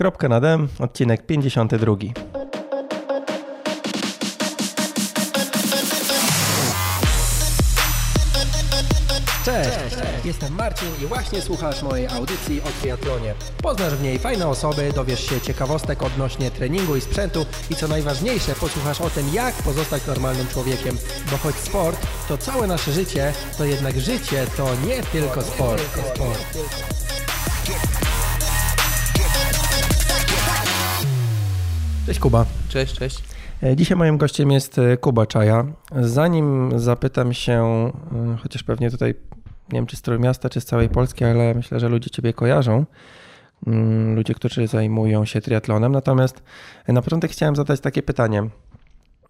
Kropka na D, odcinek 52. Cześć, jestem Marcin i właśnie słuchasz mojej audycji o triatlonie. Poznasz w niej fajne osoby, dowiesz się ciekawostek odnośnie treningu i sprzętu i co najważniejsze, posłuchasz o tym, jak pozostać normalnym człowiekiem. Bo choć sport to całe nasze życie, to jednak życie to nie tylko sport. sport. Cześć Kuba. Cześć, cześć. E, Dzisiaj moim gościem jest e, Kuba Czaja. Zanim zapytam się, e, chociaż pewnie tutaj nie wiem czy z Trójmiasta, czy z całej Polski, ale myślę, że ludzie Ciebie kojarzą. Mm, Ludzie, którzy zajmują się triatlonem. Natomiast na początek chciałem zadać takie pytanie.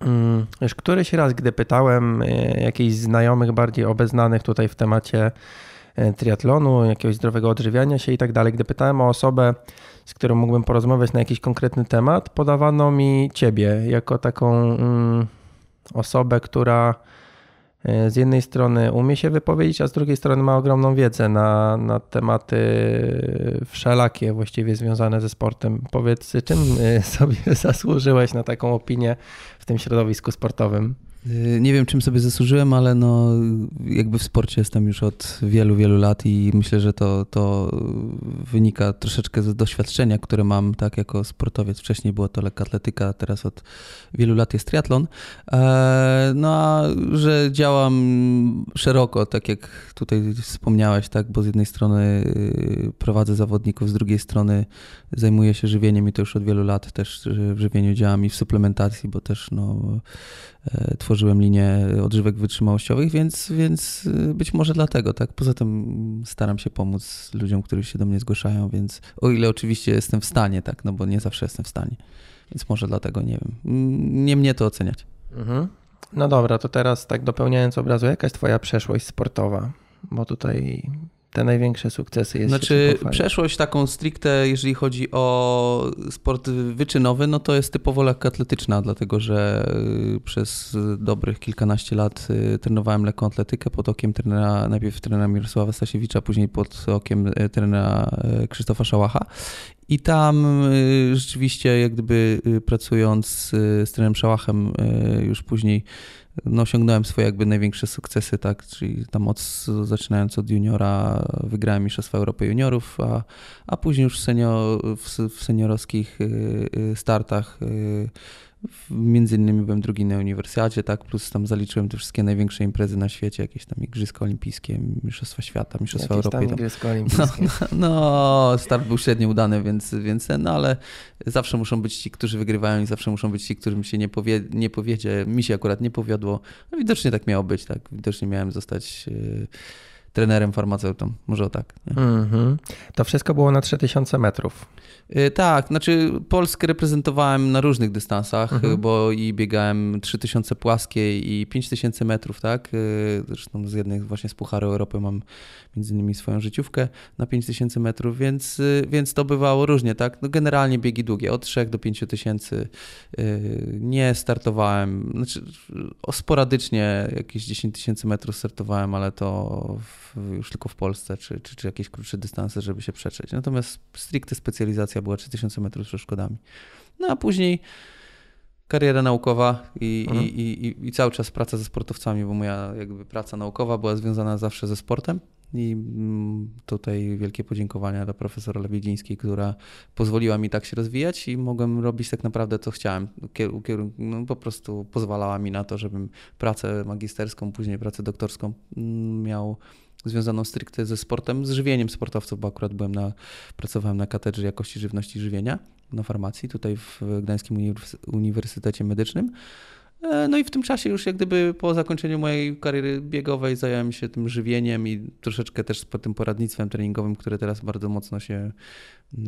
Mm, Już któryś raz, gdy pytałem e, jakichś znajomych bardziej obeznanych tutaj w temacie e, triatlonu, jakiegoś zdrowego odżywiania się i tak dalej, gdy pytałem o osobę, z którą mógłbym porozmawiać na jakiś konkretny temat, podawano mi ciebie jako taką mm, osobę, która e, z jednej strony umie się wypowiedzieć, a z drugiej strony ma ogromną wiedzę na, na tematy wszelakie właściwie związane ze sportem. Powiedz, czym e, sobie zasłużyłeś na taką opinię w tym środowisku sportowym? Y, Nie wiem, czym sobie zasłużyłem, ale no, jakby w sporcie jestem już od wielu, wielu lat i myślę, że to, to wynika troszeczkę z doświadczenia, które mam tak jako sportowiec. Wcześniej było to lekkoatletyka, teraz od wielu lat jest triatlon. E, No a że działam szeroko, tak jak tutaj wspomniałeś, tak, bo z jednej strony y, prowadzę zawodników, z drugiej strony zajmuję się żywieniem i to już od wielu lat też y, w żywieniu działam i w suplementacji, bo też no, e, tworzyłem linię odżywek wytrzymałościowych, więc, więc y, być może dlatego, tak. Poza tym staram się pomóc ludziom, którzy się do mnie zgłaszają, więc o ile oczywiście jestem w stanie, tak, no bo nie zawsze jestem w stanie. Więc może dlatego nie wiem. Mm, Nie mnie to oceniać. Mhm. No dobra, to teraz tak dopełniając obrazu, jaka jest twoja przeszłość sportowa? Bo tutaj te największe sukcesy jest Znaczy, przeszłość taką stricte, jeżeli chodzi o sport wyczynowy, no to jest typowo lekkoatletyczna, dlatego że y, przez dobrych kilkanaście lat y, trenowałem lekkoatletykę pod okiem trenera, najpierw trenera Mirosława Stasiewicza, później pod okiem y, trenera Krzysztofa Szałacha. I tam rzeczywiście, jak gdyby pracując z trenerem Szałachem już później no, osiągnąłem swoje jakby największe sukcesy, tak, czyli tam od, zaczynając od juniora wygrałem Mistrzostwa Europy Juniorów, a, a później już senior, w, w seniorowskich y, y, startach y, Między innymi byłem drugi na uniwersjacie, tak, plus tam zaliczyłem te wszystkie największe imprezy na świecie, jakieś tam Igrzyska Olimpijskie, Mistrzostwa Świata, Mistrzostwa Jakieś Europy. Tam, Igrzyska no, Olimpijskie. no, no, start był średnio udany, więc, więc no ale zawsze muszą być ci, którzy wygrywają i zawsze muszą być ci, którym się nie, powie, nie powiedzie. Mi się akurat nie powiodło. No, widocznie tak miało być, tak. Widocznie miałem zostać y, trenerem, farmaceutą. Może o tak. Mhm. To wszystko było na 3000 metrów. Y, Tak, znaczy Polskę reprezentowałem na różnych dystansach, Mhm. y, bo i biegałem 3000 płaskiej i 5000 metrów, tak? Y, Zresztą z jednych właśnie z Pucharu Europy mam między innymi swoją życiówkę na 5000 metrów, więc, y, więc to bywało różnie, tak? No generalnie biegi długie, od 3 do 5000. y, Nie startowałem, znaczy sporadycznie jakieś 10 tysięcy metrów startowałem, ale to w, już tylko w Polsce, czy, czy, czy jakieś krótsze dystanse, żeby się przetrzeć. Natomiast stricte specjalizacja była 3000 metrów z przeszkodami. No a później kariera naukowa i, Mhm. i, i, i, cały czas praca ze sportowcami, bo moja jakby praca naukowa była związana zawsze ze sportem. I mm, tutaj wielkie podziękowania dla profesora Lewiedzińskiej, która pozwoliła mi tak się rozwijać i mogłem robić tak naprawdę co chciałem. No, po prostu pozwalała mi na to, żebym pracę magisterską, później pracę doktorską mm, miał związaną stricte ze sportem, z żywieniem sportowców, bo akurat byłem na, pracowałem na katedrze jakości żywności i żywienia na farmacji, tutaj w Gdańskim Uniwers- Uniwersytecie Medycznym. E, No i w tym czasie już jak gdyby po zakończeniu mojej kariery biegowej zająłem się tym żywieniem i troszeczkę też tym poradnictwem treningowym, które teraz bardzo mocno się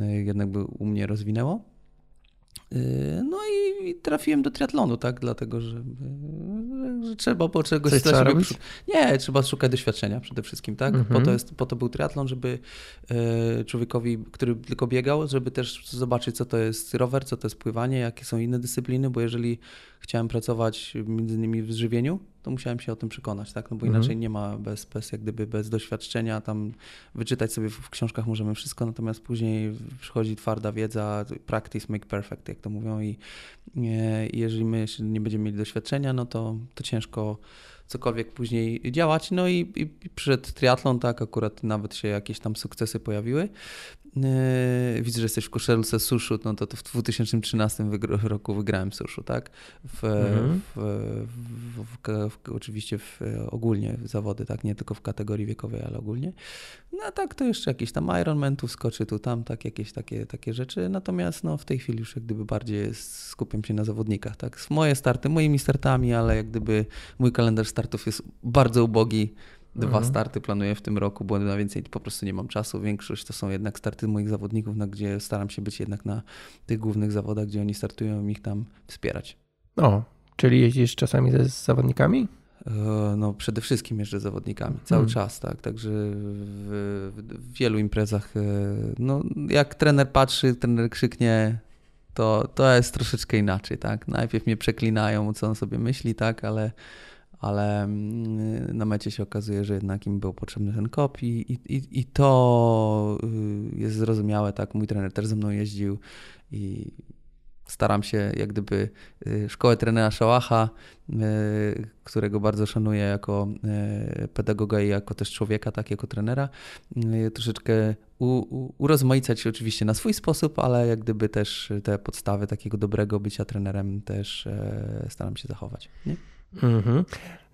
e, jednak by u mnie rozwinęło. E, No i, trafiłem do triatlonu, tak, dlatego że, że trzeba po czegoś Coś trzeba robić? Nie, trzeba szukać doświadczenia przede wszystkim, tak? Mhm. Po, to jest, po to był triatlon, żeby e, człowiekowi, który tylko biegał, żeby też zobaczyć, co to jest rower, co to jest pływanie, jakie są inne dyscypliny, bo jeżeli chciałem pracować między innymi w żywieniu, to musiałem się o tym przekonać, tak? No bo Mhm. inaczej nie ma bez, bez, jak gdyby bez doświadczenia, tam wyczytać sobie w, książkach możemy wszystko, natomiast później przychodzi twarda wiedza, practice make perfect, jak to mówią i e, i jeżeli my nie będziemy mieli doświadczenia, no to, to ciężko cokolwiek później działać. No i, i, i przyszedł triatlon, tak, akurat nawet się jakieś tam sukcesy pojawiły. Yy, Widzę, że jesteś w koszulce suszu, no to, to w 2013 wygr- roku wygrałem suszu, tak? W, Mhm. w, w, oczywiście w, ogólnie zawody, tak? Nie tylko w kategorii wiekowej, ale ogólnie. No a tak to jeszcze jakiś tam Ironman tu skoczy, tu tam, tak, jakieś takie, takie rzeczy. Natomiast no, w tej chwili już jak gdyby bardziej skupiam się na zawodnikach, tak? Moje starty moimi startami, ale jak gdyby mój kalendarz startów jest bardzo ubogi. Dwa Mhm. starty planuję w tym roku, bo na więcej po prostu nie mam czasu. Większość to są jednak starty moich zawodników, na gdzie staram się być jednak na tych głównych zawodach, gdzie oni startują i ich tam wspierać. O, czyli jeździsz czasami ze z zawodnikami? E, No, przede wszystkim jeżdżę z zawodnikami cały Hmm. czas, tak. Także w, w wielu imprezach, e, no, jak trener patrzy, trener krzyknie, to, to jest troszeczkę inaczej, tak. Najpierw mnie przeklinają, co on sobie myśli, tak, ale, ale mm, na mecie się okazuje, że jednak im był potrzebny ten kop i, i, i, to y, jest zrozumiałe, tak. Mój trener też ze mną jeździł i staram się jak gdyby y, szkołę trenera Szałacha, y, którego bardzo szanuję jako pedagoga i jako też człowieka, tak jako trenera, troszeczkę u, urozmaicać oczywiście na swój sposób, ale jak gdyby też te podstawy takiego dobrego bycia trenerem też e, staram się zachować. Nie? Mhm.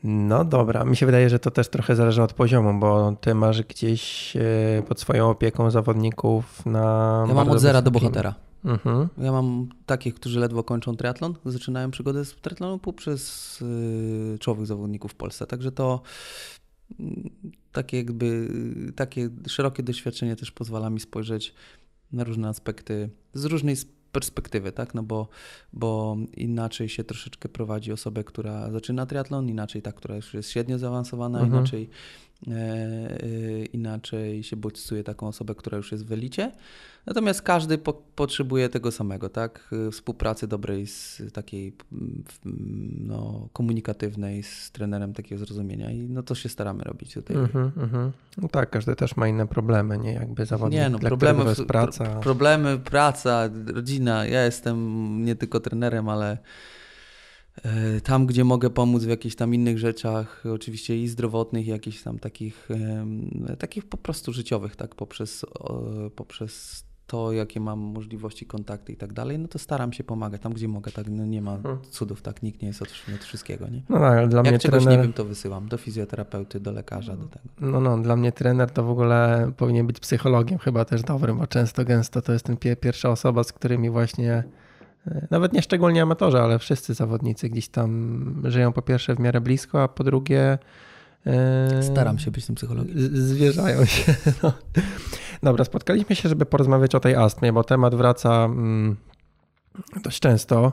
No dobra, mi się wydaje, że to też trochę zależy od poziomu, bo ty masz gdzieś e, pod swoją opieką zawodników na. Ja mam od zera do bohatera. Mhm. Ja mam takich, którzy ledwo kończą triatlon, zaczynają przygodę z triatlonu poprzez y, czołowych zawodników w Polsce. Także to mm, takie jakby takie szerokie doświadczenie też pozwala mi spojrzeć na różne aspekty z różnej perspektywy, tak? No bo, bo inaczej się troszeczkę prowadzi osobę, która zaczyna triatlon, inaczej ta, która już jest średnio zaawansowana, Mhm. inaczej inaczej się bodźcuje taką osobę, która już jest w elicie. Natomiast każdy po, potrzebuje tego samego, tak? Współpracy dobrej, z takiej mm, mm, no, komunikatywnej z trenerem takiego zrozumienia i no to się staramy robić tutaj. Mhm, mhm. No tak, każdy też ma inne problemy, nie? Jakby zawodnik, Nie no, dla problemy, jest praca. pro- problemy, praca, rodzina. Ja jestem nie tylko trenerem, ale e, tam, gdzie mogę pomóc w jakichś tam innych rzeczach, oczywiście i zdrowotnych, i jakichś tam takich, takich po prostu życiowych, tak, poprzez, poprzez to, jakie mam możliwości, kontakty i tak dalej, no to staram się pomagać tam, gdzie mogę, tak, no nie ma Mhm. cudów, tak, nikt nie jest od, od wszystkiego, nie? No tak, ale dla Jak mnie czegoś trener... nie wiem, to wysyłam do fizjoterapeuty, do lekarza, do tego. No, no, dla mnie trener to w ogóle powinien być psychologiem chyba też dobrym, bo często, gęsto to jest ten pie- pierwsza osoba, z którymi właśnie, e, nawet nie szczególnie amatorzy, ale wszyscy zawodnicy gdzieś tam żyją po pierwsze w miarę blisko, a po drugie e, Staram się być tym psychologiem. zwierzają się. No. Dobra, spotkaliśmy się, żeby porozmawiać o tej astmie, bo temat wraca mm, dość często.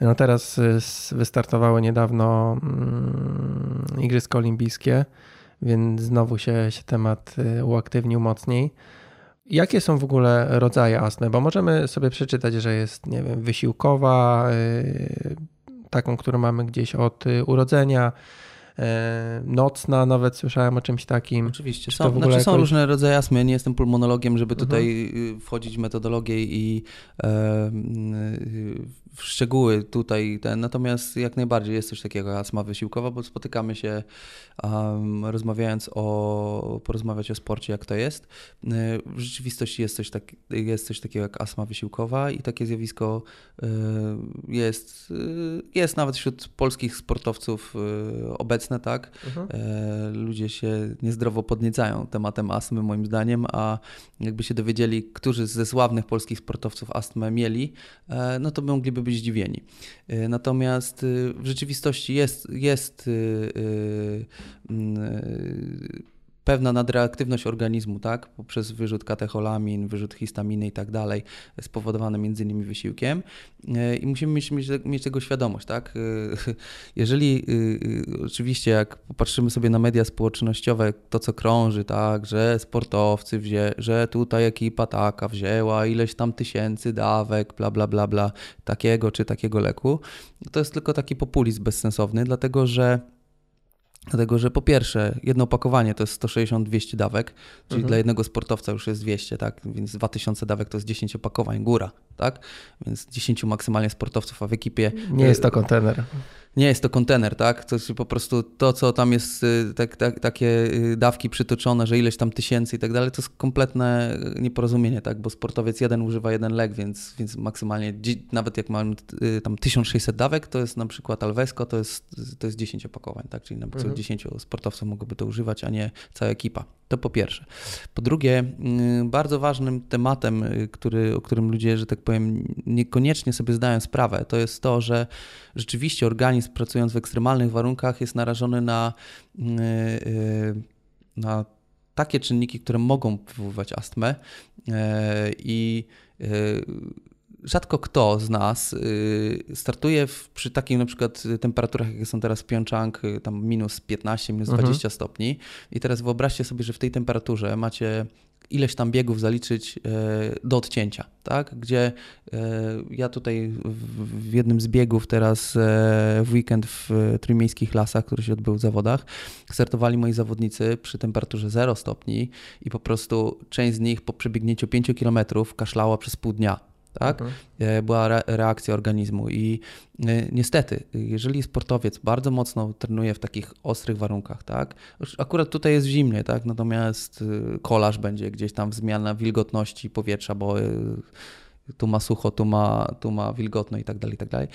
No teraz y, wystartowały niedawno mm, Igrzyska Olimpijskie, więc znowu się, się temat y, uaktywnił mocniej. Jakie są w ogóle rodzaje astmy? Bo możemy sobie przeczytać, że jest, nie wiem, wysiłkowa, y, taką, którą mamy gdzieś od y, urodzenia, y, nocna, nawet słyszałem o czymś takim. Oczywiście. Są, znaczy są jakoś- różne rodzaje astmy. Ja nie jestem pulmonologiem, żeby Mhm. tutaj y, wchodzić w metodologię i e, w szczegóły tutaj. Ten. Natomiast jak najbardziej jest coś takiego jak astma wysiłkowa, bo spotykamy się um, rozmawiając o, porozmawiać o sporcie, jak to jest. Y, W rzeczywistości jest coś, tak, jest coś takiego jak astma wysiłkowa i takie zjawisko y, jest, y, jest nawet wśród polskich sportowców obecne, tak? E, ludzie się niezdrowo podniecają tematem astmy, moim zdaniem, a jakby się dowiedzieli, którzy ze sławnych polskich sportowców astmę mieli, e, no to mogliby być zdziwieni. E, Natomiast y, w rzeczywistości jest, jest y, pewna nadreaktywność organizmu, tak, poprzez wyrzut katecholamin, wyrzut histaminy i tak dalej, spowodowane między innymi wysiłkiem. E, i musimy mieć, mieć, mieć tego świadomość, tak. E, Jeżeli y, oczywiście jak popatrzymy sobie na media społecznościowe, to co krąży, tak, że sportowcy wzię, że tutaj ekipa taka wzięła ileś tam tysięcy dawek, bla bla bla bla, takiego czy takiego leku, to jest tylko taki populizm bezsensowny, dlatego że Dlatego, że po pierwsze, jedno opakowanie to jest 160-200 dawek, czyli Mhm. dla jednego sportowca już jest 200, tak? Więc 2000 dawek to jest 10 opakowań, góra, tak? Więc 10 maksymalnie sportowców, a w ekipie Nie jest to kontener. Nie jest to kontener, tak? To jest po prostu to, co tam jest, y, tak, tak, takie y, dawki przytoczone, że ileś tam tysięcy i tak dalej, to jest kompletne y, nieporozumienie, tak? Bo sportowiec jeden używa jeden lek, więc, więc maksymalnie, nawet jak mam y, tam 1600 dawek, to jest na przykład Alvesco, to jest, to jest 10 opakowań, tak? Czyli na przykład Mhm. 10 sportowców mogłoby to używać, a nie cała ekipa. To po pierwsze. Po drugie, y, bardzo ważnym tematem, y, który, o którym ludzie, że tak powiem, niekoniecznie sobie zdają sprawę, to jest to, że rzeczywiście organizm pracując w ekstremalnych warunkach jest narażony na, y, na takie czynniki, które mogą wywoływać astmę i rzadko kto z nas y, startuje w, przy takich na przykład temperaturach, jakie są teraz w Pyeongchang, y, tam minus 15, minus Mhm. 20 stopni i teraz wyobraźcie sobie, że w tej temperaturze macie ileś tam biegów zaliczyć e, do odcięcia, tak? Gdzie e, ja tutaj w, jednym z biegów teraz e, w weekend w trójmiejskich lasach, który się odbył w zawodach, startowali moi zawodnicy przy temperaturze 0 stopni i po prostu część z nich po przebiegnięciu 5 kilometrów kaszlała przez pół dnia. Tak? Mhm. E, była re- reakcja organizmu i e, niestety, jeżeli sportowiec bardzo mocno trenuje w takich ostrych warunkach, tak, akurat tutaj jest zimnie, tak, natomiast e, kolarz będzie gdzieś tam zmiana wilgotności powietrza, bo tu ma sucho, tu ma, tu ma wilgotno i tak dalej, i tak dalej,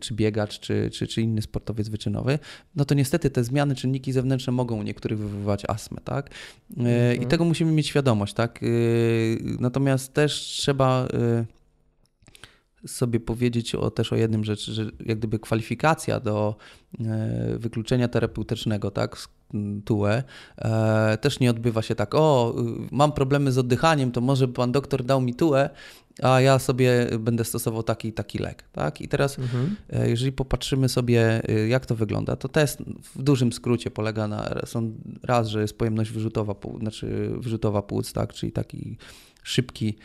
czy biegacz, czy, czy, czy inny sportowiec wyczynowy, no to niestety te zmiany, czynniki zewnętrzne mogą u niektórych wywoływać astmę, tak? I Mhm. tego musimy mieć świadomość, tak? Natomiast też trzeba sobie powiedzieć o, też o jednym rzeczy, że jak gdyby kwalifikacja do e, wykluczenia terapeutycznego, tak, TUE, e, też nie odbywa się tak, o, mam problemy z oddychaniem, to może pan doktor dał mi TUE, a ja sobie będę stosował taki taki lek, tak? I teraz Mhm. E, Jeżeli popatrzymy sobie, jak to wygląda, to test w dużym skrócie polega na, są raz, że jest pojemność wyrzutowa, znaczy wyrzutowa płuc, tak, czyli taki szybki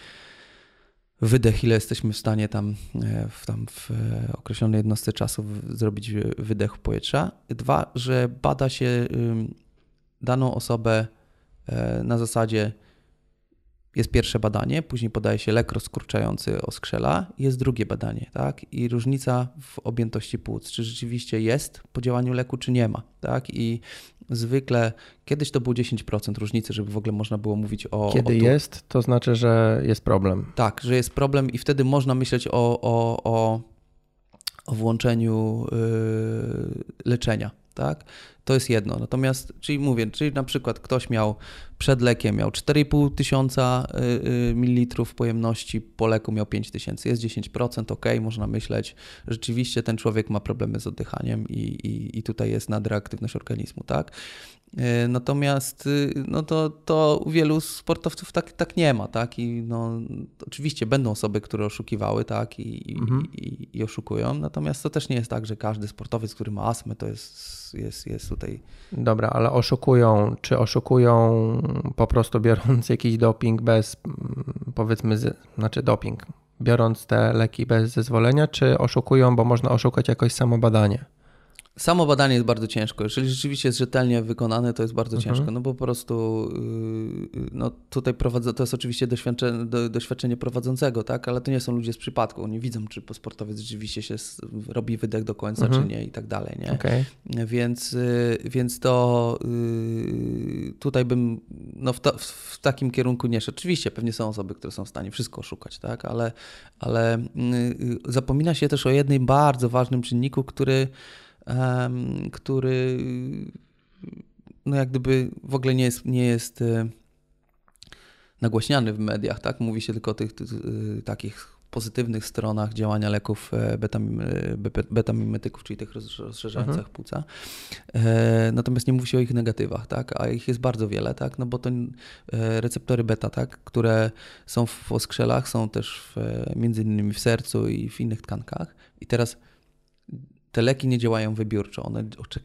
wydech, ile jesteśmy w stanie tam e, w, tam w e, określonej jednostce czasu zrobić wy- wydech powietrza. Dwa, że bada się daną osobę e, na zasadzie jest pierwsze badanie, później podaje się lek rozkurczający oskrzela, jest drugie badanie, tak? I różnica w objętości płuc, czy rzeczywiście jest po działaniu leku, czy nie ma, tak? I zwykle kiedyś to było 10% różnicy, żeby w ogóle można było mówić o. Kiedy o jest, to znaczy, że jest problem. Tak, że jest problem, i wtedy można myśleć o, o, o, o włączeniu yy, leczenia, tak? To jest jedno. Natomiast, czyli mówię, czyli na przykład ktoś miał przed lekiem miał 4,5 tysiąca y, y, mililitrów pojemności, po leku miał 5 tysięcy, jest 10%, ok, można myśleć, rzeczywiście ten człowiek ma problemy z oddychaniem i, i, i tutaj jest nadreaktywność organizmu, tak? Y, Natomiast no to, to u wielu sportowców tak, tak nie ma, tak? I no, oczywiście będą osoby, które oszukiwały, tak? I, i, Mhm. i, i oszukują, natomiast to też nie jest tak, że każdy sportowiec, który ma astmę, to jest, jest, jest tutaj Dobra, ale oszukują, czy oszukują po prostu biorąc jakiś doping bez, mm, powiedzmy, z, znaczy doping, biorąc te leki bez zezwolenia, czy oszukują, bo można oszukać jakoś samo badanie? Samo badanie jest bardzo ciężko. Jeżeli rzeczywiście jest rzetelnie wykonane, to jest bardzo Mhm. ciężko, no bo po prostu yy, no tutaj prowadzę, to jest oczywiście doświadczenie, do, doświadczenie prowadzącego, tak, ale to nie są ludzie z przypadku. Oni widzą, czy sportowiec rzeczywiście się robi wydech do końca, Mhm. czy nie i tak dalej, nie? Okej. Więc, y, więc to tutaj bym no w, to, w takim kierunku nie szedł. Oczywiście pewnie są osoby, które są w stanie wszystko oszukać, tak? ale, ale zapomina się też o jednym bardzo ważnym czynniku, który, który no jak gdyby w ogóle nie jest, nie jest y, nagłaśniany w mediach, tak? Mówi się tylko o tych, tych y, takich pozytywnych stronach działania leków e, betamim, e, be- betamimetyków, czyli tych roz- rozszerzających Mhm. płuca. E, natomiast nie mówi się o ich negatywach, tak? A ich jest bardzo wiele, tak? No bo to e, receptory beta, tak? Które są w oskrzelach, są też w, e, między innymi w sercu i w innych tkankach. I teraz te leki nie działają wybiórczo. One,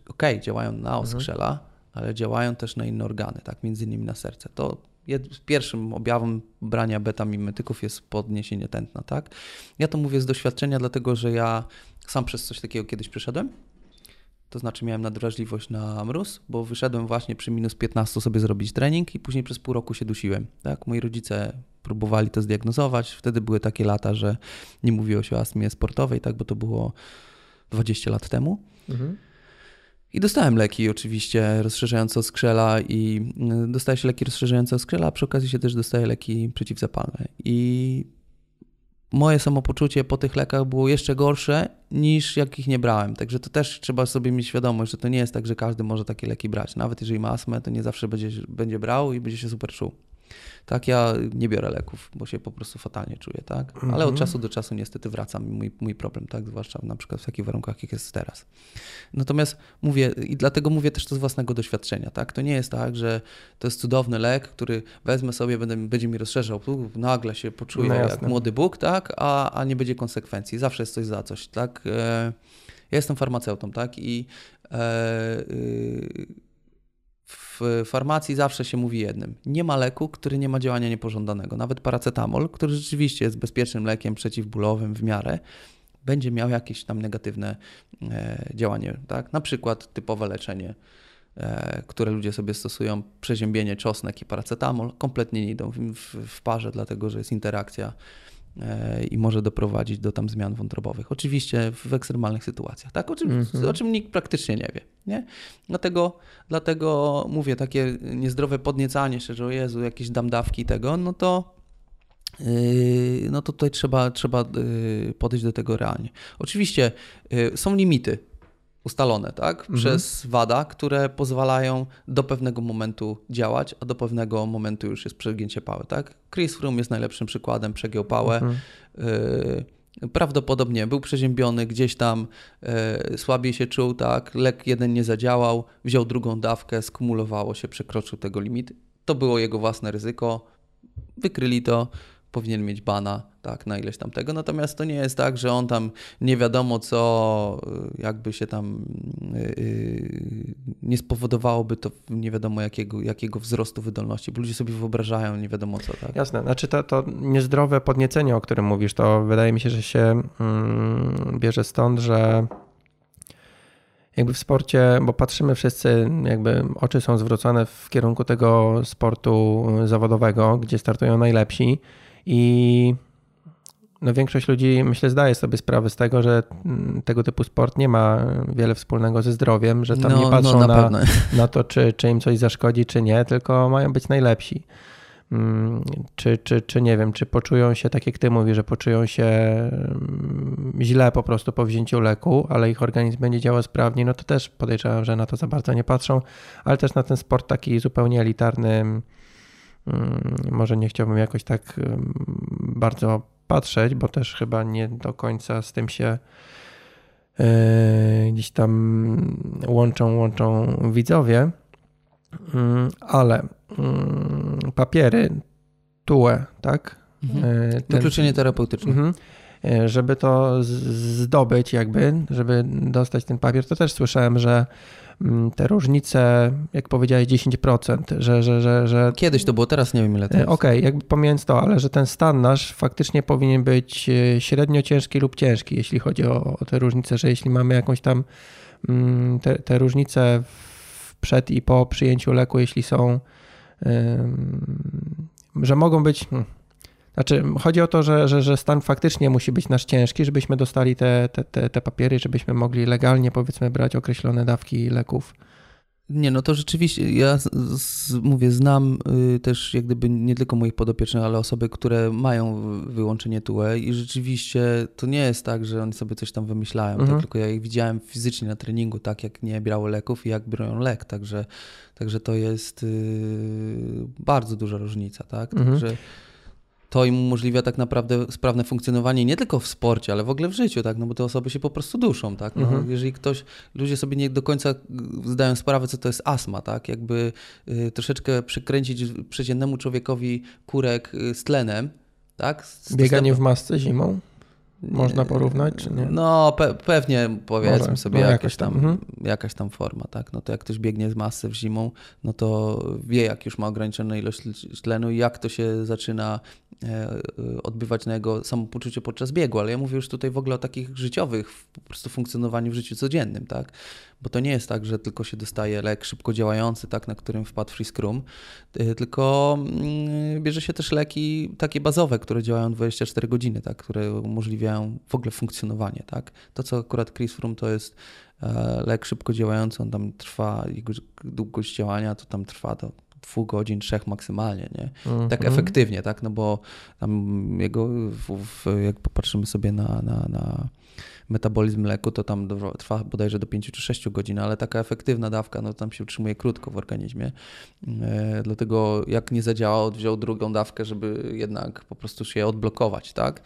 okej, działają na oskrzela, ale działają też na inne organy, tak? Między innymi na serce. To jed, pierwszym objawem brania betamimetyków jest podniesienie tętna, tak? Ja to mówię z doświadczenia, dlatego że ja sam przez coś takiego kiedyś przeszedłem. To znaczy miałem nadwrażliwość na mróz, bo wyszedłem właśnie przy minus 15 sobie zrobić trening i później przez pół roku się dusiłem. Tak? Moi rodzice próbowali to zdiagnozować. Wtedy były takie lata, że nie mówiło się o astmie sportowej, tak? bo to było 20 lat temu. Mhm. I dostałem leki oczywiście rozszerzające skrzela i y, dostaje się leki rozszerzające skrzela, a przy okazji się też dostaje leki przeciwzapalne. I moje samopoczucie po tych lekach było jeszcze gorsze niż jak ich nie brałem. Także to też trzeba sobie mieć świadomość, że to nie jest tak, że każdy może takie leki brać. Nawet jeżeli ma astmę, to nie zawsze będzie, będzie brał i będzie się super czuł. Tak, ja nie biorę leków, bo się po prostu fatalnie czuję, tak? Ale od mhm. czasu do czasu niestety wracam mój, mój problem, tak? Zwłaszcza na przykład w takich warunkach, jak jest teraz. Natomiast mówię, i dlatego mówię też to z własnego doświadczenia, tak? To nie jest tak, że to jest cudowny lek, który wezmę sobie, będę, będzie mi rozszerzał, nagle się poczuję no jak młody Bóg, tak? A, a nie będzie konsekwencji. Zawsze jest coś za coś, tak? E, ja jestem farmaceutą, tak? I e, y, w farmacji zawsze się mówi jednym. Nie ma leku, który nie ma działania niepożądanego. Nawet paracetamol, który rzeczywiście jest bezpiecznym lekiem przeciwbólowym w miarę, będzie miał jakieś tam negatywne e, działanie. Tak? Na przykład typowe leczenie, e, które ludzie sobie stosują, przeziębienie, czosnek i paracetamol, kompletnie nie idą w, w, parze, dlatego że jest interakcja i może doprowadzić do tam zmian wątrobowych. Oczywiście w ekstremalnych sytuacjach, tak? O czym, mm -hmm. o czym nikt praktycznie nie wie. Nie? Dlatego, dlatego mówię, takie niezdrowe podniecanie się, że o Jezu, jakieś dam dawki tego, no to yy, no to tutaj trzeba, trzeba yy, podejść do tego realnie. Oczywiście yy, są limity ustalone tak? Mhm. przez WADA, które pozwalają do pewnego momentu działać, a do pewnego momentu już jest przegięcie pały. Tak? Chris Froome jest najlepszym przykładem, przegiął pałę. Mhm. Y prawdopodobnie był przeziębiony, gdzieś tam y słabiej się czuł, tak? lek jeden nie zadziałał, wziął drugą dawkę, skumulowało się, przekroczył tego limit. To było jego własne ryzyko, wykryli to, powinien mieć bana tak, na ileś tam tego. Natomiast to nie jest tak, że on tam nie wiadomo co, y, jakby się tam yy, nie spowodowałoby to nie wiadomo jakiego, jakiego wzrostu wydolności, bo ludzie sobie wyobrażają nie wiadomo co. Tak? Jasne, znaczy to, to niezdrowe podniecenie, o którym mówisz, to wydaje mi się, że się mm, bierze stąd, że jakby w sporcie, bo patrzymy wszyscy, jakby oczy są zwrócone w kierunku tego sportu zawodowego, gdzie startują najlepsi i no większość ludzi, myślę, zdaje sobie sprawę z tego, że mm, tego typu sport nie ma wiele wspólnego ze zdrowiem, że tam no, nie no, patrzą no, na, na, na, to, czy, czy im coś zaszkodzi, czy nie, tylko mają być najlepsi. Mm, czy, czy, czy nie wiem, czy poczują się, tak jak ty mówisz, że poczują się mm, źle po prostu po wzięciu leku, ale ich organizm będzie działał sprawnie, no to też podejrzewam, że na to za bardzo nie patrzą, ale też na ten sport taki zupełnie elitarny, może nie chciałbym jakoś tak bardzo patrzeć, bo też chyba nie do końca z tym się e, gdzieś tam łączą, łączą widzowie, mm, ale mm, papiery, TUE, tak? Mhm. E, ten, Wykluczenie terapeutyczne. Mhm. E, żeby to zdobyć, jakby, żeby dostać ten papier, to też słyszałem, że Mm, te różnice, jak powiedziałeś, 10%, że, że, że, że... Kiedyś to było, teraz nie wiem ile to jest. Okej, okay, jakby pomijając to, ale że ten stan nasz faktycznie powinien być e, średnio ciężki lub ciężki, jeśli chodzi o, o te różnice, że jeśli mamy jakąś tam mm, te, te różnice przed i po przyjęciu leku, jeśli są, że mogą być... Hmm, znaczy, chodzi o to, że, że, że stan faktycznie musi być nasz ciężki, żebyśmy dostali te, te, te, te papiery, żebyśmy mogli legalnie, powiedzmy, brać określone dawki leków. Nie, no to rzeczywiście, ja z, z, mówię, znam y, też jak gdyby nie tylko moich podopiecznych, ale osoby, które mają wyłączenie TUE i rzeczywiście to nie jest tak, że oni sobie coś tam wymyślają, tak? mhm. tak? tylko ja ich widziałem fizycznie na treningu, tak jak nie brały leków i jak biorą lek, także, także to jest y, bardzo duża różnica, tak, mhm. To im umożliwia tak naprawdę sprawne funkcjonowanie nie tylko w sporcie, ale w ogóle w życiu, tak? No bo te osoby się po prostu duszą, tak? No, mhm. Jeżeli ktoś, ludzie sobie nie do końca zdają sprawę, co to jest astma, tak? Jakby y, troszeczkę przykręcić przeciętnemu człowiekowi kurek y, z tlenem, tak? Z Bieganie w masce zimą? Można porównać, czy nie? No, pe pewnie powiedzmy Może. sobie No, jakaś, tam, mhm. jakaś tam forma, tak? No to jak ktoś biegnie z masy w zimą, no to wie, jak już ma ograniczoną ilość tlenu i jak to się zaczyna e, odbywać na jego samopoczucie podczas biegu, ale ja mówię już tutaj w ogóle o takich życiowych, po prostu funkcjonowaniu w życiu codziennym, tak? Bo to nie jest tak, że tylko się dostaje lek szybko działający, tak, na którym wpadł free scrum, y, tylko mm, bierze się też leki takie bazowe, które działają 24 godziny, tak, które umożliwiają w ogóle funkcjonowanie, tak. To, co akurat Chris Froome to jest e, lek szybko działający, on tam trwa, jego długość działania to tam trwa do dwóch godzin, trzech maksymalnie, nie? Tak Mhm. efektywnie, tak? No bo tam jego, w, w, jak popatrzymy sobie na, na, na metabolizm leku, to tam do- trwa bodajże do 5 czy 6 godzin, ale taka efektywna dawka, no tam się utrzymuje krótko w organizmie. E, dlatego jak nie zadziałał, wziął drugą dawkę, żeby jednak po prostu się odblokować, tak?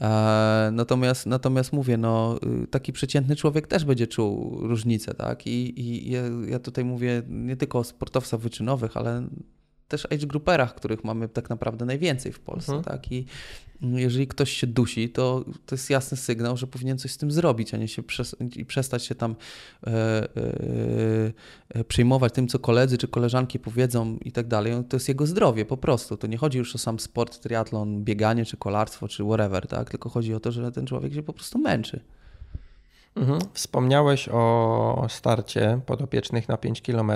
E, natomiast, natomiast mówię, no, y, taki przeciętny człowiek też będzie czuł różnicę, tak? I, i ja, ja tutaj mówię nie tylko o sportowcach wyczynowych, ale też age grouperach, których mamy tak naprawdę najwięcej w Polsce, Mhm. tak? I jeżeli ktoś się dusi, to to jest jasny sygnał, że powinien coś z tym zrobić, a nie się i przestać się tam e, e, e, przejmować tym, co koledzy czy koleżanki powiedzą i tak dalej. To jest jego zdrowie po prostu. To nie chodzi już o sam sport, triatlon, bieganie, czy kolarstwo, czy whatever, tak? Tylko chodzi o to, że ten człowiek się po prostu męczy. Mhm. Wspomniałeś o starcie podopiecznych na 5 km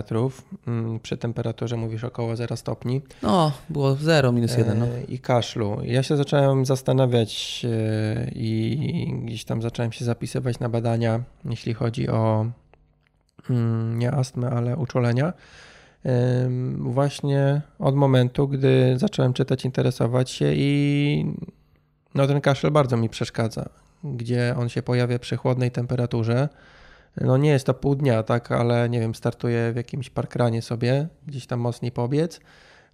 przy temperaturze mówisz około 0 stopni No, było 0 minus 1. No. e, i kaszlu. Ja się zacząłem zastanawiać e, i gdzieś tam zacząłem się zapisywać na badania, jeśli chodzi o mm, nie astmę, ale uczulenia. Właśnie od momentu, gdy zacząłem czytać, interesować się i no ten kaszel bardzo mi przeszkadza, gdzie on się pojawia przy chłodnej temperaturze. No nie jest to pół dnia, tak, ale nie wiem, startuję w jakimś parkranie sobie, gdzieś tam mocniej pobiec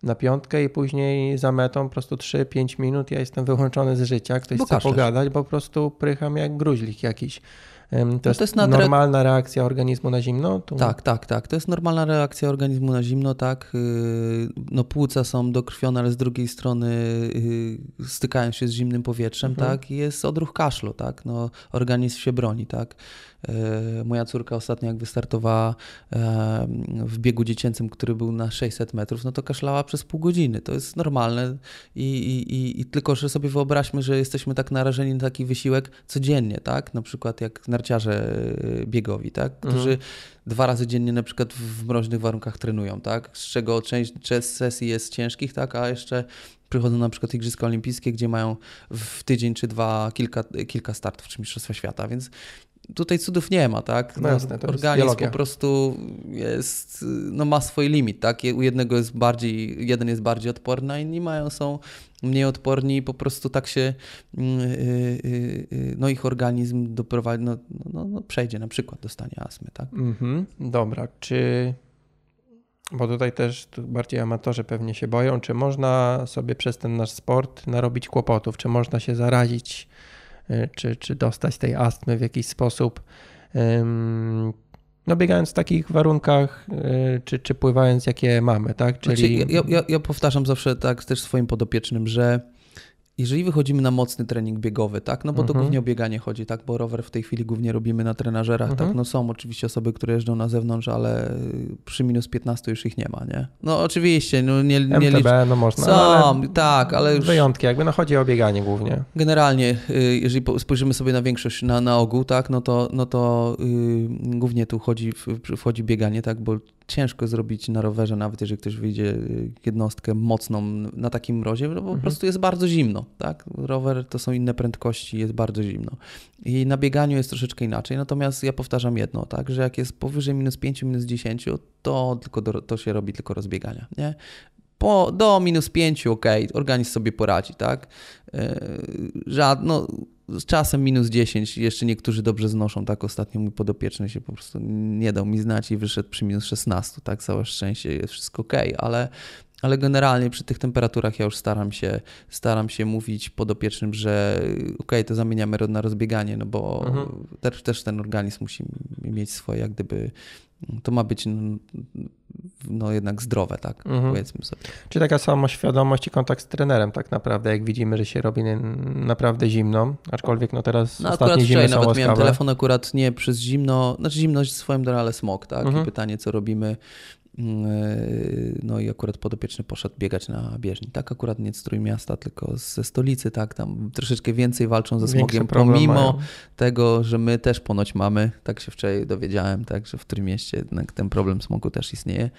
na piątkę i później za metą po prostu 3-5 minut ja jestem wyłączony z życia, ktoś Bo chce kaszlesz. pogadać, bo po prostu prycham jak gruźlik jakiś. To jest, No jest nadre- normalna reakcja organizmu na zimno? Tu... Tak, tak, tak. To jest normalna reakcja organizmu na zimno, tak. Yy, No płuca są dokrwione, ale z drugiej strony yy, stykają się z zimnym powietrzem, Mhm. tak. I jest odruch kaszlu, tak. No, organizm się broni, tak. Yy, Moja córka ostatnio jak wystartowała yy, w biegu dziecięcym, który był na 600 metrów, no to kaszlała przez pół godziny. To jest normalne i, i, i, tylko, że sobie wyobraźmy, że jesteśmy tak narażeni na taki wysiłek codziennie, tak? Na przykład jak narciarze yy, biegowi, tak? Którzy dwa razy dziennie na przykład w mroźnych warunkach trenują, tak? Z czego część, część sesji jest ciężkich, tak? A jeszcze przychodzą na przykład Igrzyska Olimpijskie, gdzie mają w tydzień czy dwa kilka, kilka startów czy Mistrzostwa Świata, więc tutaj cudów nie ma, tak? No jasne, jest organizm biologia. po prostu jest, no ma swój limit, tak? U jednego jest bardziej, jeden jest bardziej odporny, a inni mają, są mniej odporni i po prostu tak się, mm, y, y, y, no ich organizm doprowadzi, no, no, no przejdzie na przykład do stania astmy, tak? Mhm, dobra, czy. Bo tutaj też bardziej amatorzy pewnie się boją, czy można sobie przez ten nasz sport narobić kłopotów, czy można się zarazić, czy, czy dostać tej astmy w jakiś sposób. No, biegając w takich warunkach, y, czy, czy pływając, jakie mamy, tak? Czyli. Znaczy, ja, ja, ja powtarzam zawsze tak też swoim podopiecznym, że jeżeli wychodzimy na mocny trening biegowy, tak, no bo to Mhm. głównie o bieganie chodzi, tak, bo rower w tej chwili głównie robimy na trenażerach, Mhm. tak, no są oczywiście osoby, które jeżdżą na zewnątrz, ale przy minus 15 już ich nie ma, nie? No oczywiście, no nie, nie licz... MTB, no można. Są, ale tak, ale już Wyjątki, jakby no chodzi o bieganie głównie. generalnie, y, jeżeli po- spojrzymy sobie na większość, na, na ogół, tak, no to, no to y, głównie tu chodzi, wchodzi bieganie, tak, bo ciężko zrobić na rowerze, nawet jeżeli ktoś wyjdzie y, jednostkę mocną na takim mrozie, no bo po Mhm. prostu jest bardzo zimno, tak, rower to są inne prędkości, jest bardzo zimno i na bieganiu jest troszeczkę inaczej, natomiast ja powtarzam jedno, tak, że jak jest powyżej minus 5, minus 10, to tylko do, to się robi tylko rozbiegania, nie? Po, do minus 5, ok, organizm sobie poradzi, tak? Yy, Żad, no, z czasem minus 10, jeszcze niektórzy dobrze znoszą, tak? Ostatnio mój podopieczny się po prostu nie dał mi znać i wyszedł przy minus 16, tak? Całe szczęście, jest wszystko ok, ale, ale generalnie przy tych temperaturach ja już staram się, staram się mówić podopiecznym, że ok, to zamieniamy na rozbieganie, no bo Mhm. też, też ten organizm musi mieć swoje, jak gdyby, to ma być no, jednak zdrowe, tak, mhm. powiedzmy sobie. Czyli taka samoświadomość i kontakt z trenerem tak naprawdę, jak widzimy, że się robi naprawdę zimno, aczkolwiek no teraz no, ostatnie zimy są nawet łaskawe. miałem telefon akurat nie przez zimno, znaczy zimność swoim drogą, ale smog, tak, mhm. i pytanie, co robimy no i akurat podopieczny poszedł biegać na bieżni. Tak, akurat nie z Trójmiasta, tylko ze stolicy, tak, tam troszeczkę więcej walczą ze smogiem, pomimo mają. tego, że my też ponoć mamy, tak się wczoraj dowiedziałem, tak, że w Trójmieście jednak ten problem smogu też istnieje.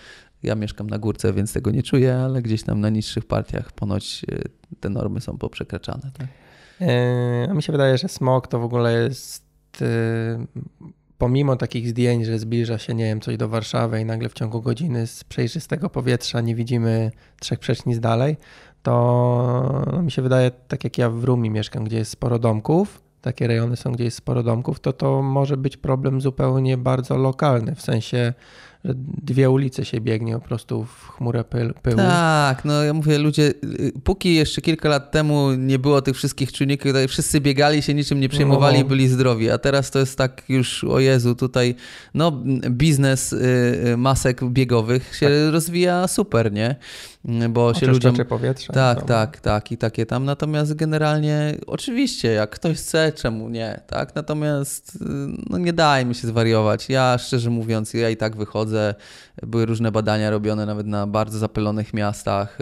Ja mieszkam na górce, więc tego nie czuję, ale gdzieś tam na niższych partiach ponoć e, te normy są poprzekraczane. Tak? Yy, mi się wydaje, że smog to w ogóle jest pomimo takich zdjęć, że zbliża się, nie wiem, coś do Warszawy i nagle w ciągu godziny z przejrzystego powietrza nie widzimy trzech przecznic dalej, to no, mi się wydaje, tak jak ja w Rumi mieszkam, gdzie jest sporo domków, takie rejony są, gdzie jest sporo domków, to to może być problem zupełnie bardzo lokalny, w sensie że dwie ulice się biegnie po prostu w chmurę pyłu. Tak, no ja mówię, ludzie, y, póki jeszcze kilka lat temu nie było tych wszystkich czynników, tutaj wszyscy biegali się, niczym nie przejmowali no. byli zdrowi, a teraz to jest tak już, o Jezu, tutaj no biznes y, y, masek biegowych się tak. rozwija super, nie? bo się ludziom... powietrze. Tak, no. tak, tak i takie tam. Natomiast generalnie oczywiście, jak ktoś chce, czemu nie, tak? Natomiast no nie daj mi się zwariować. Ja szczerze mówiąc, ja i tak wychodzę. the Były różne badania robione nawet na bardzo zapylonych miastach,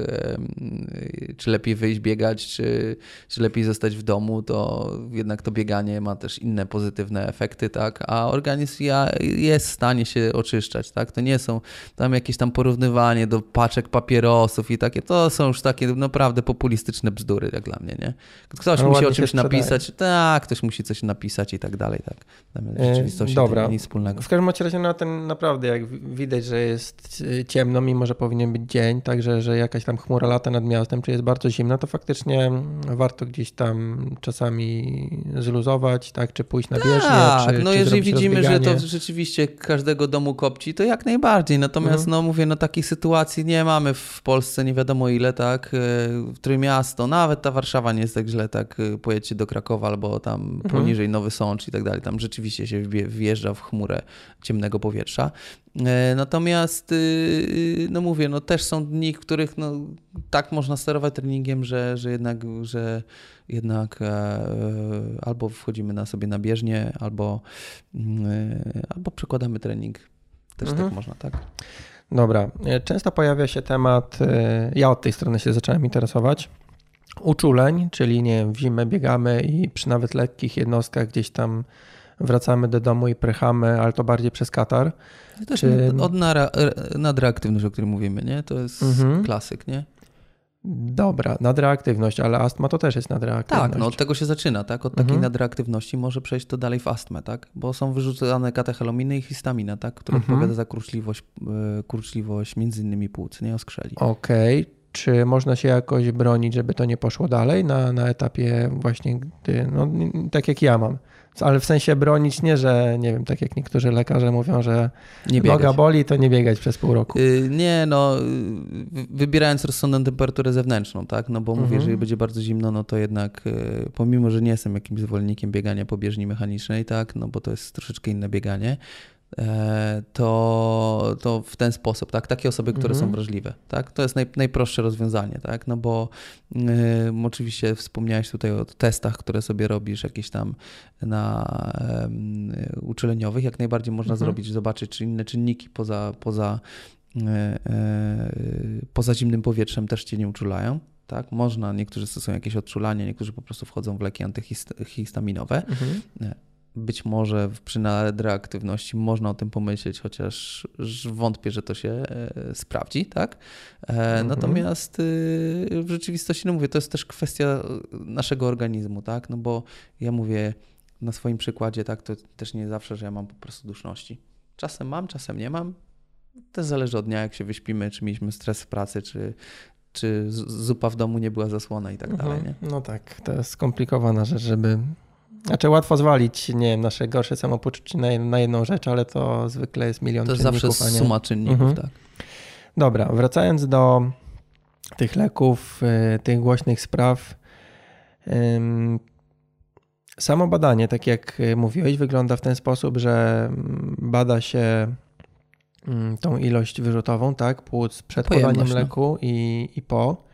czy lepiej wyjść biegać, czy, czy lepiej zostać w domu, to jednak to bieganie ma też inne pozytywne efekty, tak? A organizm jest w stanie się oczyszczać, tak? To nie są tam jakieś tam porównywanie do paczek papierosów, i takie, to są już takie naprawdę populistyczne bzdury, jak dla mnie, nie? Ktoś no, musi o czymś napisać, tak, ktoś musi coś napisać i tak dalej, tak. W e, rzeczywistości Dobra. nic wspólnego. W każdym razie na tym naprawdę, jak widać, że jest e, ciemno, mimo że powinien być dzień, także, że jakaś tam chmura lata nad miastem, czy jest bardzo zimno, to faktycznie warto gdzieś tam czasami zluzować, tak, czy pójść na bieżnię, tak, czy, no czy jeżeli widzimy, że to rzeczywiście każdego domu kopci, to jak najbardziej, natomiast mhm. no mówię, no takich sytuacji nie mamy w Polsce nie wiadomo ile, tak, e, miasto, nawet ta Warszawa nie jest tak źle, tak, e, pojedźcie do Krakowa albo tam mhm. poniżej Nowy Sącz i tak dalej, tam rzeczywiście się wjeżdża w chmurę ciemnego powietrza. E, natomiast, no mówię, no też są dni, w których no, tak można sterować treningiem, że, że jednak, że jednak albo wchodzimy na sobie na bieżnię, albo, mm, albo przekładamy trening. Też tak mhm. tak można, tak? Dobra. E, często pojawia się temat, e, ja od tej strony się zacząłem interesować, uczuleń, czyli nie wiem, w zimę biegamy i przy nawet lekkich jednostkach gdzieś tam wracamy do domu i prychamy, ale to bardziej przez katar. To też Czy... od nadreaktywność, o którym mówimy, nie? To jest mhm. klasyk, nie? Dobra, nadreaktywność, ale astma to też jest nadreaktywność. Tak, no od tego się zaczyna, tak? Od takiej mhm. nadreaktywności może przejść to dalej w astmę, tak? Bo są wyrzucane katecholominy i histamina, tak? Która mhm. odpowiada za kurczliwość, e, kurczliwość między innymi płuc, nie oskrzeli. Okej. Okay. Czy można się jakoś bronić, żeby to nie poszło dalej na, na etapie właśnie, gdy, no tak jak ja mam, ale w sensie bronić nie, że nie wiem, tak jak niektórzy lekarze mówią, że nie noga boli, to nie biegać przez pół roku. Yy, nie, no wybierając rozsądną temperaturę zewnętrzną, tak, no bo mówię, mhm. jeżeli będzie bardzo zimno, no to jednak yy, pomimo, że nie jestem jakimś zwolennikiem biegania po bieżni mechanicznej, tak, no bo to jest troszeczkę inne bieganie, to, to w ten sposób, tak? Takie osoby, które mhm. są wrażliwe, tak? To jest naj, najprostsze rozwiązanie, tak? No bo oczywiście wspomniałeś tutaj o testach, które sobie robisz jakieś tam na y, uczeleniowych, jak najbardziej można mhm. zrobić, zobaczyć, czy inne czynniki poza, poza, y, poza zimnym powietrzem też cię nie uczulają. Tak? Można, niektórzy stosują jakieś odczulanie, niektórzy po prostu wchodzą w leki antyhistaminowe. Mhm być może przy nadreaktywności można o tym pomyśleć, chociaż wątpię, że to się e, sprawdzi, tak? E, mhm. Natomiast y, w rzeczywistości, no mówię, to jest też kwestia naszego organizmu, tak? No bo ja mówię na swoim przykładzie, tak, to też nie zawsze, że ja mam po prostu duszności. Czasem mam, czasem nie mam. To zależy od dnia, jak się wyśpimy, czy mieliśmy stres w pracy, czy, czy zupa w domu nie była zasłona i tak mhm. dalej. Nie? No tak, to jest skomplikowana rzecz, żeby znaczy łatwo zwalić, nie wiem, nasze gorsze samopoczucie na, na jedną rzecz, ale to zwykle jest milion to czynników. To zawsze suma czynników, mhm. tak. Dobra, wracając do tych leków, y, tych głośnych spraw. Samo badanie, tak jak mówiłeś, wygląda w ten sposób, że bada się mm, tą ilość wyrzutową, tak, płuc przed Pojemność, podaniem no. leku i, i po.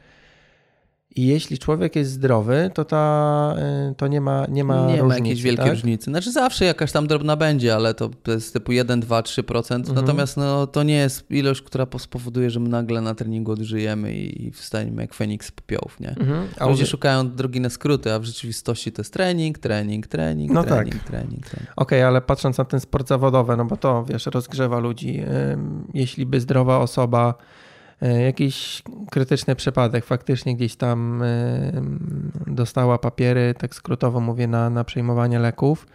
I jeśli człowiek jest zdrowy, to ta, y, to nie ma, nie ma nie różnicy, ma jakiejś wielkiej tak? różnicy. Znaczy zawsze jakaś tam drobna będzie, ale to jest typu 1, 2, 3%. Mhm. Natomiast no, to nie jest ilość, która po- spowoduje, że my nagle na treningu odżyjemy i wstaniemy jak Feniks z popiołów, nie? Mhm. A Ludzie szukają drogi na skróty, a w rzeczywistości to jest trening, trening, trening, No trening, tak. trening, trening. Okej, ale patrząc na ten sport zawodowy, no bo to wiesz, rozgrzewa ludzi. Jeśli by zdrowa osoba, jakiś krytyczny przypadek, faktycznie gdzieś tam ym, dostała papiery, tak skrótowo mówię, na, na przyjmowanie leków,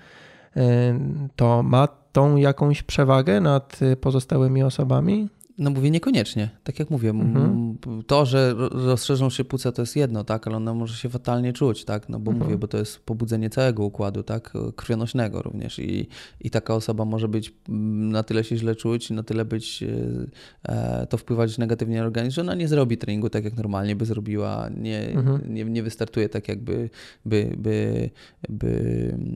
ym, to ma tą jakąś przewagę nad pozostałymi osobami? No mówię niekoniecznie. Tak jak mówię, Mhm. to, że ro- rozszerzą się płuca to jest jedno, tak, ale ona może się fatalnie czuć, tak, no bo Mhm. mówię, bo to jest pobudzenie całego układu, tak, krwionośnego również i, i taka osoba może być na tyle się źle czuć, na tyle być, e, to wpływać negatywnie na organizm, że ona nie zrobi treningu tak jak normalnie by zrobiła, nie, Mhm. nie, nie wystartuje tak jakby by, by, by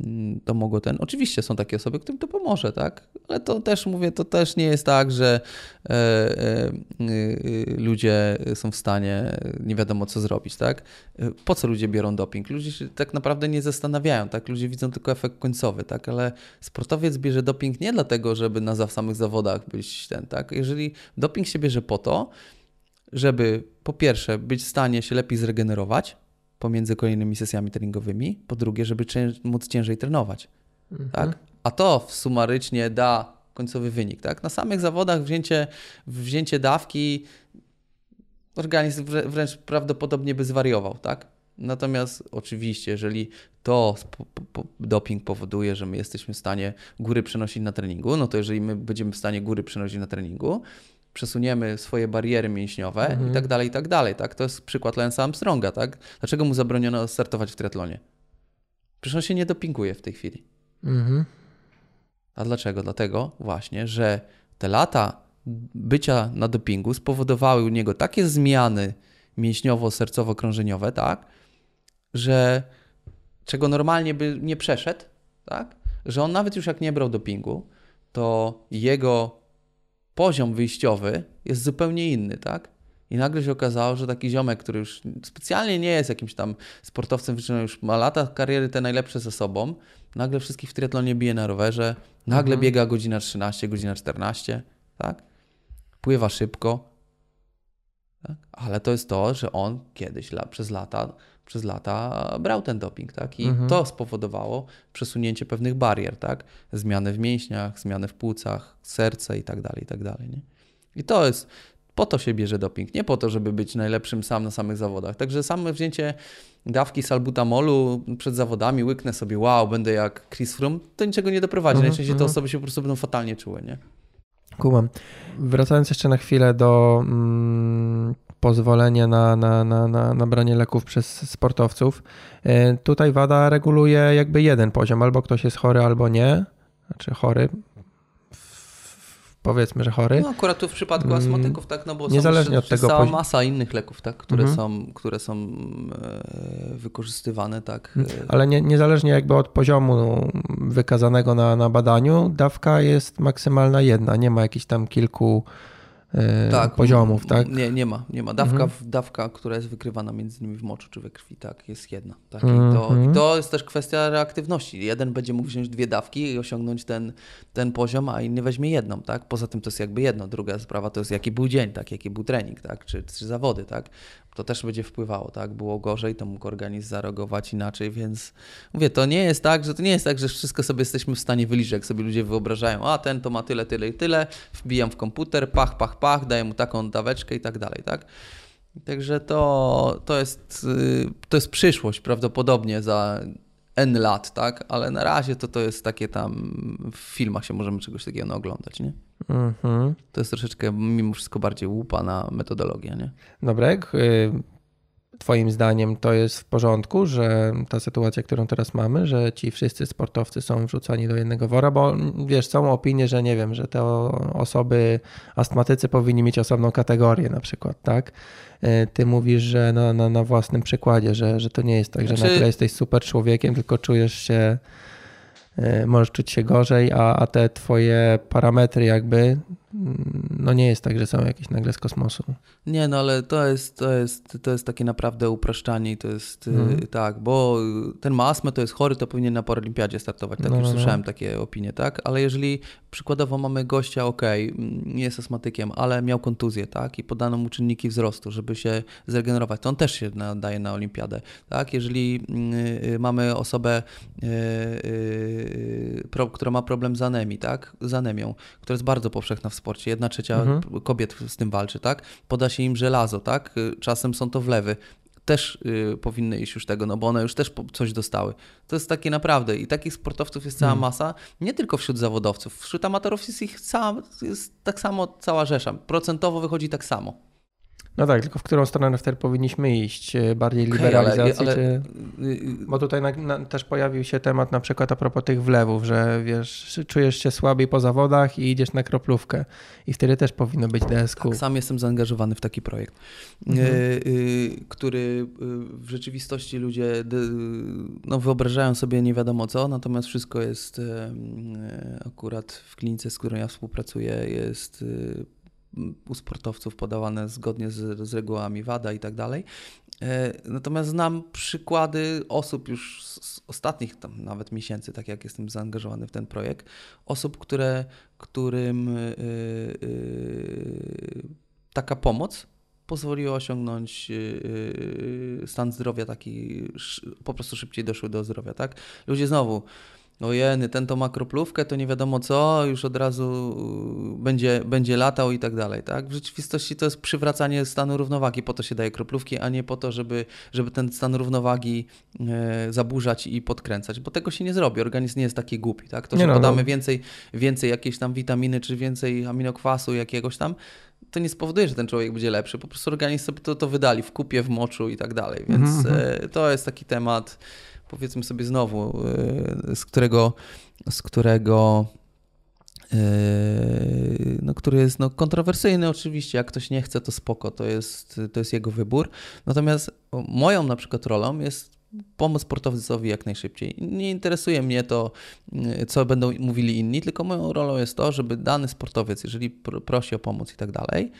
mm, to mogło ten, oczywiście są takie osoby, którym to pomoże, tak, ale to też mówię, to też nie jest tak, że e, e, e, ludzie są w stanie nie wiadomo co zrobić, tak? E, Po co ludzie biorą doping? Ludzie się tak naprawdę nie zastanawiają, tak? Ludzie widzą tylko efekt końcowy, tak? Ale sportowiec bierze doping nie dlatego, żeby na samych zawodach być ten, tak? Jeżeli doping się bierze po to, żeby po pierwsze być w stanie się lepiej zregenerować pomiędzy kolejnymi sesjami treningowymi, po drugie, żeby móc ciężej trenować tak? A to w sumarycznie da końcowy wynik, tak? Na samych zawodach wzięcie, wzięcie dawki organizm wrę- wręcz prawdopodobnie by zwariował, tak? Natomiast oczywiście, jeżeli to doping powoduje, że my jesteśmy w stanie góry przenosić na treningu, no to jeżeli my będziemy w stanie góry przenosić na treningu, przesuniemy swoje bariery mięśniowe Mhm. i tak dalej, i tak dalej, tak? To jest przykład Lance'a Armstronga, tak? Dlaczego mu zabroniono startować w triatlonie? Przecież on się nie dopinguje w tej chwili. Mhm. A dlaczego? Dlatego właśnie, że te lata bycia na dopingu spowodowały u niego takie zmiany mięśniowo-sercowo-krążeniowe, tak, że czego normalnie by nie przeszedł, tak, że on nawet już jak nie brał dopingu, to jego poziom wyjściowy jest zupełnie inny, tak? I nagle się okazało, że taki ziomek, który już specjalnie nie jest jakimś tam sportowcem wyczynowanym, już ma lata kariery te najlepsze ze sobą, nagle wszystkich w triatlonie bije na rowerze, nagle Mhm. biega godzina 13, godzina 14, tak? Pływa szybko, tak? ale to jest to, że on kiedyś la, przez lata przez lata brał ten doping, tak? I Mhm. to spowodowało przesunięcie pewnych barier, tak? Zmiany w mięśniach, zmiany w płucach, serce i tak dalej, i tak dalej, nie? I to jest, po to się bierze doping, nie po to, żeby być najlepszym sam na samych zawodach. Także samo wzięcie dawki salbutamolu przed zawodami, łyknę sobie, wow, będę jak Chris Froome, to niczego nie doprowadzi. Mhm, Najczęściej te mhm. osoby się po prostu będą fatalnie czuły, nie? Kumam. Wracając jeszcze na chwilę do mm, pozwolenia na, na, na, na, na branie leków przez sportowców. E, Tutaj WADA reguluje jakby jeden poziom, albo ktoś jest chory, albo nie. Znaczy chory. Powiedzmy, że chory. No akurat tu w przypadku Mm, astmatyków, tak, no bo niezależnie są od tego cała masa innych leków, tak, które Mhm. są, które są e, wykorzystywane, tak. e, Ale nie, niezależnie jakby od poziomu wykazanego na, na badaniu, dawka jest maksymalna jedna. Nie ma jakichś tam kilku e, poziomów, tak? Nie, nie ma, nie ma. Dawka, Mhm. dawka, która jest wykrywana między innymi w moczu czy we krwi, tak, jest jedna. Tak. I, to, Mhm. I to jest też kwestia reaktywności. Jeden będzie mógł wziąć dwie dawki i osiągnąć ten, ten poziom, a inny weźmie jedną, tak. Poza tym to jest jakby jedno. Druga sprawa to jest jaki był dzień, tak, jaki był trening, tak, czy, czy zawody, tak. To też będzie wpływało, tak. Było gorzej, to mógł organizm zareagować inaczej, więc mówię, to nie jest tak, że to nie jest tak, że wszystko sobie jesteśmy w stanie wyliczyć, jak sobie ludzie wyobrażają, a ten to ma tyle, tyle i tyle, wbijam w komputer, pach, pach, pach, daję mu taką daweczkę i tak dalej, tak? Także to, to, jest, y, to jest przyszłość prawdopodobnie za N lat, tak? Ale na razie to to jest takie tam, w filmach się możemy czegoś takiego oglądać, nie? Mhm. To jest troszeczkę mimo wszystko bardziej łupa na metodologię, nie? Dobra, y, Twoim zdaniem to jest w porządku, że ta sytuacja, którą teraz mamy, że ci wszyscy sportowcy są wrzucani do jednego wora, bo mm, wiesz, są opinie, że nie wiem, że te osoby, astmatycy powinni mieć osobną kategorię na przykład, tak? Y, Ty mówisz, że na, na, na własnym przykładzie, że, że to nie jest tak, że Znaczy- nagle jesteś super człowiekiem, tylko czujesz się, możesz czuć się gorzej, a, a te twoje parametry jakby no nie jest tak, że są jakieś nagle z kosmosu. Nie, no ale to jest, to jest, to jest takie naprawdę upraszczanie i to jest mm. tak, bo ten ma astmę, to jest chory, to powinien na Paralimpiadzie startować. Tak no, już no, no. słyszałem takie opinie, tak? Ale jeżeli przykładowo mamy gościa, ok, nie jest astmatykiem, ale miał kontuzję, tak? I podano mu czynniki wzrostu, żeby się zregenerować, to on też się nadaje na olimpiadę, tak? Jeżeli y, mamy osobę, y, y, pro, która ma problem z anemii, tak? Z anemią, która jest bardzo powszechna w sporcie. Jedna trzecia mhm. kobiet z tym walczy, tak? Poda się im żelazo, tak? Czasem są to wlewy też y, powinny iść już tego, no bo one już też coś dostały. To jest takie naprawdę i takich sportowców jest cała hmm. masa, nie tylko wśród zawodowców, wśród amatorów jest ich cała, jest tak samo cała rzesza. Procentowo wychodzi tak samo. No tak, tylko w którą stronę wtedy powinniśmy iść? E, bardziej okay, liberalizacji? Ale, ale... Czy... Bo tutaj na, na, też pojawił się temat na przykład a propos tych wlewów, że wiesz, czujesz się słabiej po zawodach i idziesz na kroplówkę i wtedy też powinno być DSQ. Tak, sam jestem zaangażowany w taki projekt, mhm. y, który w rzeczywistości ludzie no, wyobrażają sobie nie wiadomo co, natomiast wszystko jest akurat w klinice, z którą ja współpracuję, jest u sportowców podawane zgodnie z, z regułami WADA i tak dalej. E, natomiast znam przykłady osób już z ostatnich tam nawet miesięcy, tak jak jestem zaangażowany w ten projekt, osób, które, którym yy, yy, taka pomoc pozwoliła osiągnąć yy, stan zdrowia taki, po prostu szybciej doszły do zdrowia, tak? Ludzie znowu ojeny, ten to ma kroplówkę, to nie wiadomo co, już od razu y, będzie, będzie latał i tak dalej, tak? W rzeczywistości to jest przywracanie stanu równowagi, po to się daje kroplówki, a nie po to, żeby, żeby ten stan równowagi e, zaburzać i podkręcać, bo tego się nie zrobi, organizm nie jest taki głupi, tak? To, że no, podamy no. więcej, więcej jakiejś tam witaminy, czy więcej aminokwasu jakiegoś tam, to nie spowoduje, że ten człowiek będzie lepszy, po prostu organizm sobie to, to wydali w kupie, w moczu i tak dalej, więc mm -hmm. to jest taki temat powiedzmy sobie znowu, y, z którego, z którego y, no, który jest no, kontrowersyjny oczywiście, jak ktoś nie chce, to spoko, to jest, to jest jego wybór. Natomiast moją na przykład rolą jest pomóc sportowcowi jak najszybciej. Nie interesuje mnie to, y, co będą mówili inni, tylko moją rolą jest to, żeby dany sportowiec, jeżeli prosi o pomoc i tak dalej,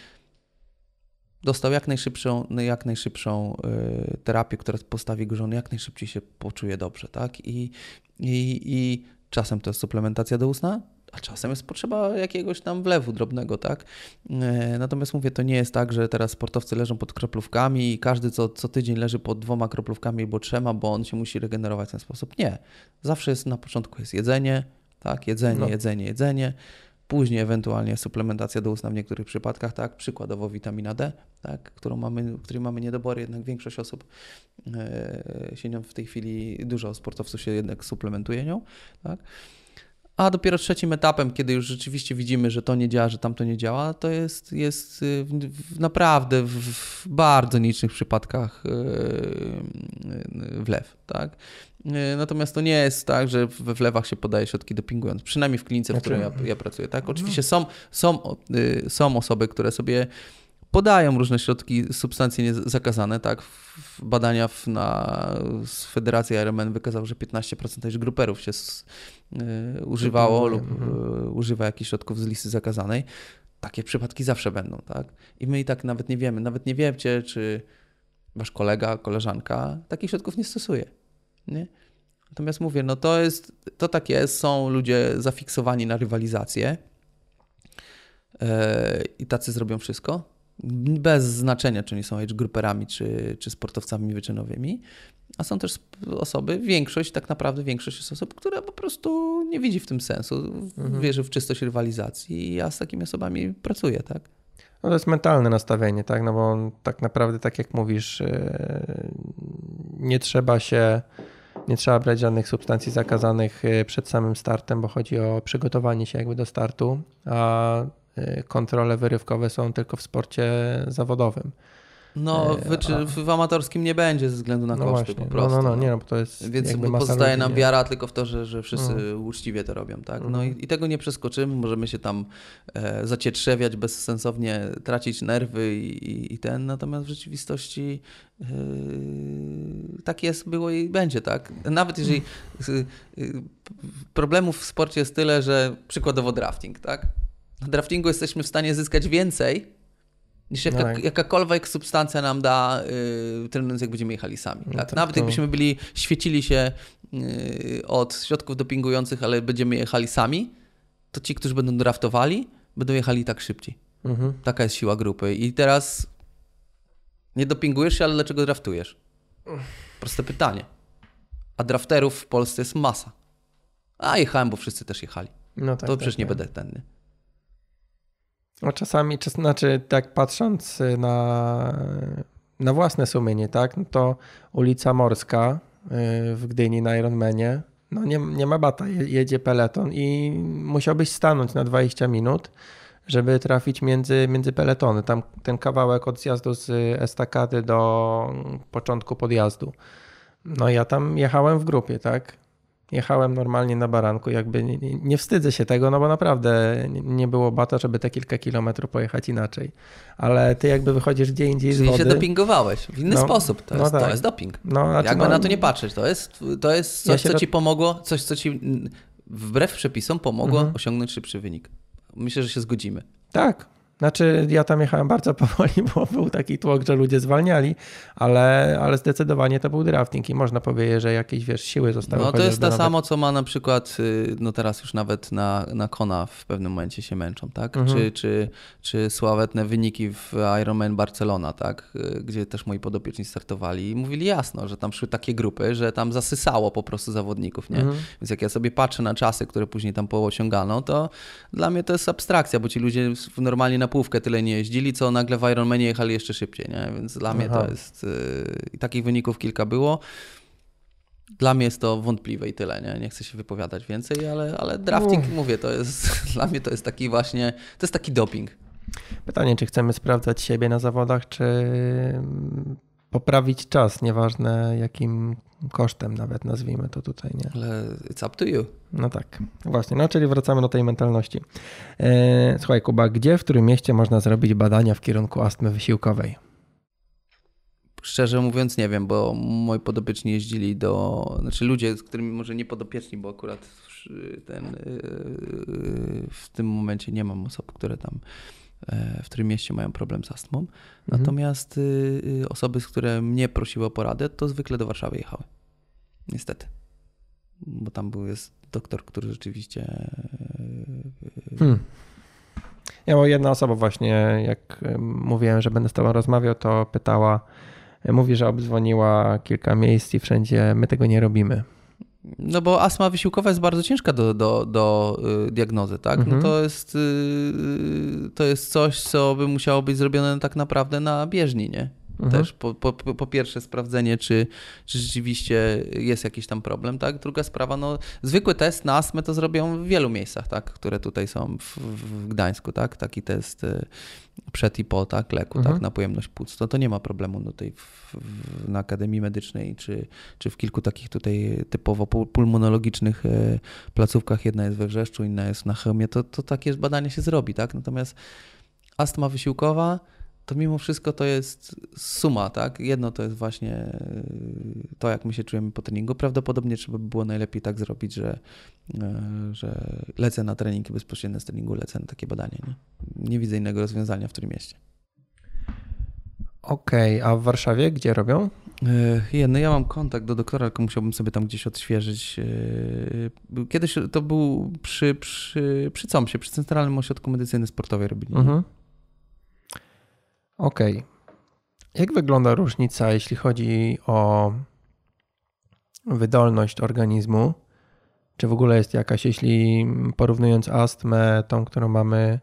dostał jak najszybszą, jak najszybszą y, terapię, która postawi go, że on jak najszybciej się poczuje dobrze, tak? I, i, i czasem to jest suplementacja do usna, a czasem jest potrzeba jakiegoś tam wlewu drobnego, tak? Y, natomiast mówię, to nie jest tak, że teraz sportowcy leżą pod kroplówkami i każdy co, co tydzień leży pod dwoma kroplówkami albo trzema, bo on się musi regenerować w ten sposób. Nie. Zawsze jest na początku jest jedzenie, tak? Jedzenie, no. jedzenie, jedzenie Później ewentualnie suplementacja doustna w niektórych przypadkach, tak, przykładowo witamina D, tak, którą mamy, której mamy niedobory, jednak większość osób e, się nią w tej chwili, dużo sportowców się jednak suplementuje nią, tak. A dopiero trzecim etapem, kiedy już rzeczywiście widzimy, że to nie działa, że tamto nie działa, to jest, jest y, w, w naprawdę w, w, bardzo nicznych przypadkach yy, wlew. Tak? E, natomiast to nie jest tak, że we wlewach się podaje środki dopingujące, przynajmniej w klinice, w której ja, ja pracuję. Tak? Oczywiście są, są, y, są osoby, które sobie podają różne środki, substancje niezakazane, tak? Badania w, na, z Federacji RMN wykazały, że 15% gruperów się z, y, używało lub y, używa jakichś środków z listy zakazanej. Takie przypadki zawsze będą, tak? I my i tak nawet nie wiemy, nawet nie wiecie, czy wasz kolega, koleżanka takich środków nie stosuje. Nie? Natomiast mówię, no to jest, to tak jest, są ludzie zafiksowani na rywalizację yy, i tacy zrobią wszystko, bez znaczenia, czy oni są age grouperami, czy, czy sportowcami wyczynowymi, a są też osoby, większość, tak naprawdę większość jest osób, które po prostu nie widzi w tym sensu, mhm. wierzy w czystość rywalizacji i ja z takimi osobami pracuję, tak? No to jest mentalne nastawienie, tak? No bo tak naprawdę, tak jak mówisz, yy, nie trzeba się nie trzeba brać żadnych substancji zakazanych y, przed samym startem, bo chodzi o przygotowanie się jakby do startu, a kontrole wyrywkowe są tylko w sporcie zawodowym. No, e, w, w, amatorskim nie będzie ze względu na no koszty właśnie. po prostu. No, no, no, nie, no, bo to jest Więc pozostaje nam wiara tylko w to, że, że wszyscy no. uczciwie to robią, tak? No i, mhm. i, tego nie przeskoczymy, możemy się tam e, zacietrzewiać bezsensownie, tracić nerwy i, i ten, natomiast w rzeczywistości e, tak jest, było i będzie, tak? Nawet jeżeli e, problemów w sporcie jest tyle, że przykładowo drafting, tak? Na draftingu jesteśmy w stanie zyskać więcej niż jaka, Tak. jakakolwiek substancja nam da yy, trenując, jak będziemy jechali sami. No tak? tak Nawet to- jakbyśmy byli, świecili się yy, od środków dopingujących, ale będziemy jechali sami, to ci, którzy będą draftowali, będą jechali tak szybciej. Mhm. Taka jest siła grupy. I teraz nie dopingujesz się, ale dlaczego draftujesz? Proste pytanie. A drafterów w Polsce jest masa. A jechałem, bo wszyscy też jechali. No tak, to tak, przecież nie tak. będę tenny. No czasami, czas, znaczy tak patrząc na, na własne sumienie, tak, no to ulica Morska y, w Gdyni na Ironmanie, no nie, nie ma bata, je- jedzie peleton i musiałbyś stanąć na 20 minut, żeby trafić między, między peletony. Tam ten kawałek od zjazdu z estakady do początku podjazdu. No ja tam jechałem w grupie, tak? Jechałem normalnie na baranku, jakby nie, nie, wstydzę się tego, no bo naprawdę nie- było bata, żeby te kilka kilometrów pojechać inaczej. Ale ty jakby wychodzisz gdzie indziej z Czyli wody. się dopingowałeś w inny No, sposób. To, no jest, to tak. jest doping. No, znaczy, Jakby no, na to nie patrzeć. To jest, to jest Ja coś, się co do- ci pomogło, coś, co ci wbrew przepisom pomogło Mhm. osiągnąć szybszy wynik. Myślę, że się zgodzimy. Tak. Znaczy, ja tam jechałem bardzo powoli, bo był taki tłok, że ludzie zwalniali, ale, ale zdecydowanie to był drafting i można powiedzieć, że jakieś wiesz, siły zostały No to jest to nawet- samo, co ma na przykład, y, no teraz już nawet na, na Kona w pewnym momencie się męczą, tak? Mhm. Czy, czy, czy sławetne wyniki w Ironman Barcelona, tak? Y, Gdzie też moi podopieczni startowali i mówili jasno, że tam szły takie grupy, że tam zasysało po prostu zawodników, nie? Mhm. Więc jak ja sobie patrzę na czasy, które później tam poosiągano, to dla mnie to jest abstrakcja, bo ci ludzie normalnie na półkę tyle nie jeździli, co nagle w Ironmanie jechali jeszcze szybciej, nie? Więc dla mnie Aha. to jest... y, I takich wyników kilka było. Dla mnie jest to wątpliwe i tyle, nie? Nie chcę się wypowiadać więcej, ale, ale drafting, Uff. mówię, to jest... Dla mnie to jest taki właśnie... To jest taki doping. Pytanie, czy chcemy sprawdzać siebie na zawodach, czy poprawić czas, nieważne jakim kosztem nawet nazwijmy to tutaj, nie? Ale it's up to you. No tak, właśnie, no czyli wracamy do tej mentalności. E, Słuchaj Kuba, gdzie, w którym mieście można zrobić badania w kierunku astmy wysiłkowej? Szczerze mówiąc nie wiem, bo moi podopieczni jeździli do... Znaczy ludzie, z którymi może nie podopieczni, bo akurat w- ten... yy, W tym momencie nie mam osób, które tam e, w którym mieście mają problem z astmą. Mhm. Natomiast y, y, osoby, z które mnie prosiły o poradę, to zwykle do Warszawy jechały. Niestety. Bo tam był jest doktor, który rzeczywiście... y, Hmm. Ja mam jedna osoba właśnie, jak em, mówiłem, że będę z tobą rozmawiał, to pytała, e, mówi, że obdzwoniła kilka miejsc i wszędzie my tego nie robimy. No bo astma wysiłkowa jest bardzo ciężka do, do, do y, diagnozy, tak? Mhm. No to jest, y, to jest coś, co by musiało być zrobione tak naprawdę na bieżni, nie? Mhm. Też po, po, po pierwsze sprawdzenie, czy, czy rzeczywiście jest jakiś tam problem, tak? Druga sprawa, no zwykły test na astmę to zrobią w wielu miejscach, tak? Które tutaj są w, w Gdańsku, tak? Taki test y, przed i po, tak? Leku, Mhm. tak? Na pojemność płuc. To, to nie ma problemu tutaj w, w, na Akademii Medycznej, czy, czy w kilku takich tutaj typowo pul- pulmonologicznych e, placówkach. Jedna jest we Wrzeszczu, inna jest na Chełmie. To, to takie badanie się zrobi, tak? Natomiast astma wysiłkowa to mimo wszystko to jest suma, tak? Jedno to jest właśnie y, to, jak my się czujemy po treningu. Prawdopodobnie trzeba by było najlepiej tak zrobić, że, y, że lecę na trening i bezpośrednio z treningu lecę na takie badanie. Nie, nie widzę innego rozwiązania w tym mieście. Okej, a w Warszawie gdzie robią? E, Jedno, ja mam kontakt do doktora, tylko musiałbym sobie tam gdzieś odświeżyć. E, Kiedyś to był przy, przy, przy COMSie, przy Centralnym Ośrodku Medycyny Sportowej robili. Mhm. Okej. Jak wygląda różnica, jeśli chodzi o wydolność organizmu? Czy w ogóle jest jakaś, jeśli porównując astmę, tą, którą mamy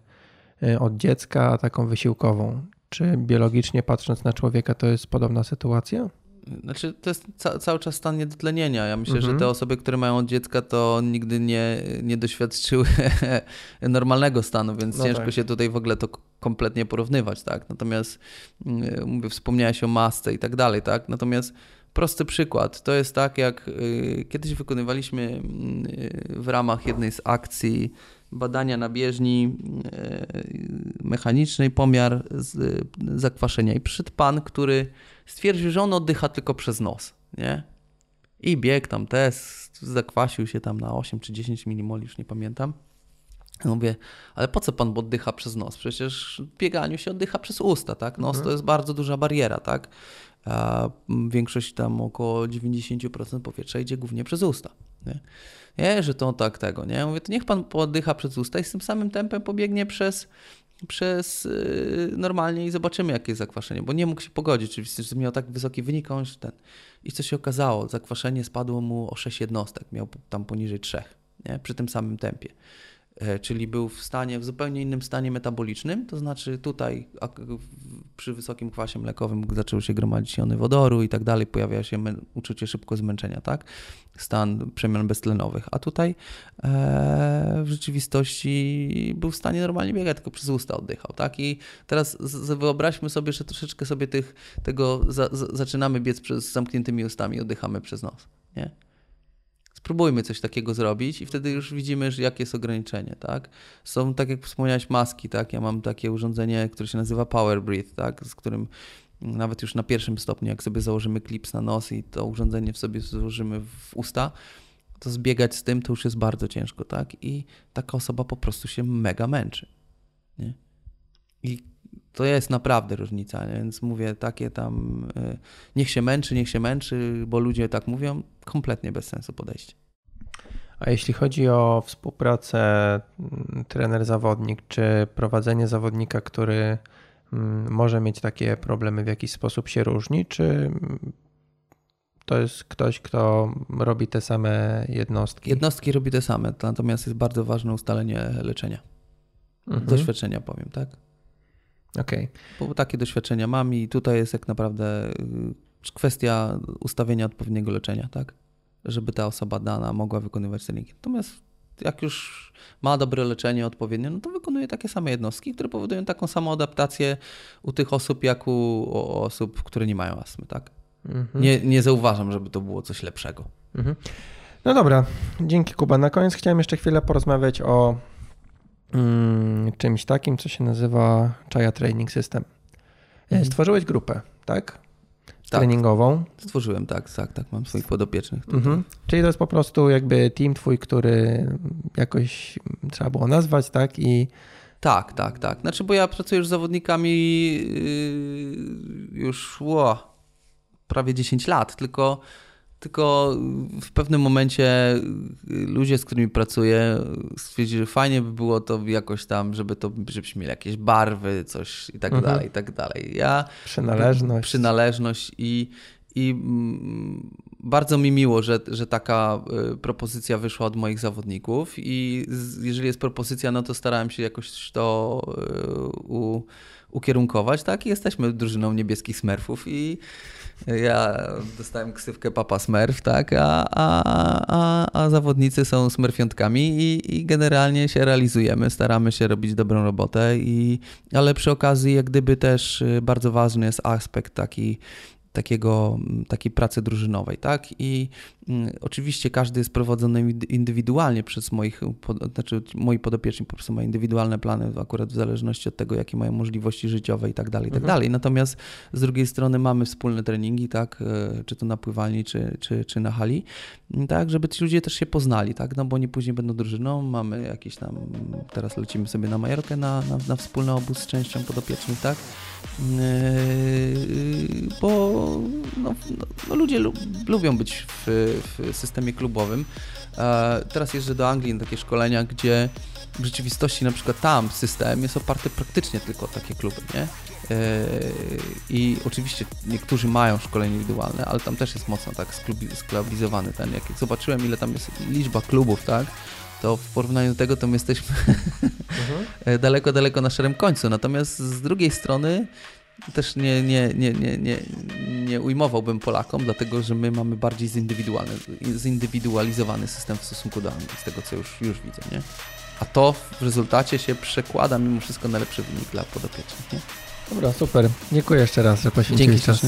y, od dziecka, a taką wysiłkową? Czy biologicznie patrząc na człowieka, to jest podobna sytuacja? Znaczy, to jest ca- cały czas stan niedotlenienia. Ja myślę, Mhm. że te osoby, które mają od dziecka, to nigdy nie, nie doświadczyły normalnego stanu, więc No ciężko tak. się tutaj w ogóle to kompletnie porównywać, tak? Natomiast mm, mówię, wspomniałeś o masce i tak dalej, tak? Natomiast prosty przykład. To jest tak, jak y, kiedyś wykonywaliśmy mm, y, w ramach jednej z akcji badania na bieżni mechanicznej, pomiar zakwaszenia i przyszedł pan, który stwierdził, że on oddycha tylko przez nos, nie? I biegł tam test, zakwasił się tam na 8 czy 10 mmol, już nie pamiętam. Mówię, ale po co pan oddycha przez nos? Przecież w bieganiu się oddycha przez usta, tak? Nos to jest bardzo duża bariera, tak? A większość tam około 90% powietrza idzie głównie przez usta. Nie? nie, że to tak tego, nie? Mówię, to niech pan oddycha przez usta i z tym samym tempem pobiegnie przez, przez yy, normalnie i zobaczymy, jakie jest zakwaszenie, bo nie mógł się pogodzić, oczywiście, że miał tak wysoki wynik, on ten. I co się okazało? Zakwaszenie spadło mu o 6 jednostek, miał tam poniżej 3, nie? Przy tym samym tempie. E, czyli był w stanie, w zupełnie innym stanie metabolicznym, to znaczy tutaj przy wysokim kwasie mlekowym zaczęły się gromadzić jony wodoru i tak dalej, pojawia się uczucie szybko zmęczenia, tak? Stan przemian beztlenowych, a tutaj e, w rzeczywistości był w stanie normalnie biegać, tylko przez usta oddychał, tak? I teraz wyobraźmy sobie, że troszeczkę sobie tych, tego za, zaczynamy biec przez zamkniętymi ustami, oddychamy przez nos, nie? Spróbujmy coś takiego zrobić i wtedy już widzimy, że jakie jest ograniczenie, tak? Są, tak jak wspomniałeś, maski, tak? Ja mam takie urządzenie, które się nazywa Power Breathe, tak? Z którym nawet już na pierwszym stopniu, jak sobie założymy klips na nos i to urządzenie w sobie złożymy w usta, to zbiegać z tym to już jest bardzo ciężko, tak? I taka osoba po prostu się mega męczy, nie? I to jest naprawdę różnica, nie? więc mówię takie tam, y, niech się męczy, niech się męczy, bo ludzie tak mówią, kompletnie bez sensu podejście. A jeśli chodzi o współpracę mm, trener-zawodnik, czy prowadzenie zawodnika, który mm, może mieć takie problemy w jakiś sposób się różni, czy mm, to jest ktoś, kto robi te same jednostki? Jednostki robi te same, natomiast jest bardzo ważne ustalenie leczenia. Mhm. Doświadczenia powiem, tak? Okej. Okay. Bo takie doświadczenia mam i tutaj jest jak naprawdę y, kwestia ustawienia odpowiedniego leczenia, tak? Żeby ta osoba dana mogła wykonywać treningi. Natomiast jak już ma dobre leczenie odpowiednie, no to wykonuje takie same jednostki, które powodują taką samą adaptację u tych osób, jak u osób, które nie mają astmy, tak? Mhm. Nie, nie zauważam, żeby to było coś lepszego. Mhm. No dobra, dzięki Kuba. Na koniec chciałem jeszcze chwilę porozmawiać o mm, czymś takim, co się nazywa Chaya Training System. Mhm. Stworzyłeś grupę, tak? tak? Treningową. Stworzyłem, tak, tak, tak. Mam swoich podopiecznych. Mhm. Czyli to jest po prostu jakby team twój, który jakoś trzeba było nazwać, tak? I tak, tak, tak. Znaczy, bo ja pracuję już z zawodnikami yy, już ło, prawie 10 lat, tylko tylko w pewnym momencie ludzie, z którymi pracuję, stwierdzili, że fajnie by było to jakoś tam, żeby to, żebyśmy mieli jakieś barwy, coś i tak mhm. dalej, i tak dalej. Ja, przynależność. Przynależność i, i mm, bardzo mi miło, że, że taka y, propozycja wyszła od moich zawodników i jeżeli jest propozycja, no to starałem się jakoś to y, u, ukierunkować, tak? I jesteśmy drużyną niebieskich smerfów i ja dostałem ksywkę Papa Smurf, tak, a, a, a, a zawodnicy są smurfiątkami i, i generalnie się realizujemy, staramy się robić dobrą robotę, i, ale przy okazji jak gdyby też y, bardzo ważny jest aspekt taki takiego, takiej pracy drużynowej, tak? I mm, oczywiście każdy jest prowadzony indywidualnie przez moich, znaczy moi podopieczni po prostu mają indywidualne plany, akurat w zależności od tego, jakie mają możliwości życiowe i tak dalej, i tak mhm. dalej. Natomiast z drugiej strony mamy wspólne treningi, tak? E, czy to na pływalni, czy, czy, czy na hali, tak? Żeby ci ludzie też się poznali, tak? No bo oni później będą drużyną, mamy jakieś tam, teraz lecimy sobie na Majorkę na, na, na wspólny obóz z częścią podopiecznych, tak? Yy, bo no, no, ludzie lubią być w, w, systemie klubowym. Teraz jeżdżę do Anglii na takie szkolenia, gdzie w rzeczywistości na przykład tam system jest oparty praktycznie tylko o takie kluby, nie? Yy, I oczywiście niektórzy mają szkolenie indywidualne, ale tam też jest mocno tak sklubizowany ten. Jak zobaczyłem, ile tam jest liczba klubów, tak? to w porównaniu do tego to my jesteśmy mhm. daleko, daleko na szarym końcu. Natomiast z drugiej strony też nie, nie, nie, nie, nie, nie ujmowałbym Polakom, dlatego że my mamy bardziej zindywidualizowany system w stosunku do Anglii, z tego co już, już widzę, nie? A to w rezultacie się przekłada mimo wszystko na lepszy wynik dla podopiecznych, nie? Dobra, super. Dziękuję jeszcze raz, że poświęciłeś czas.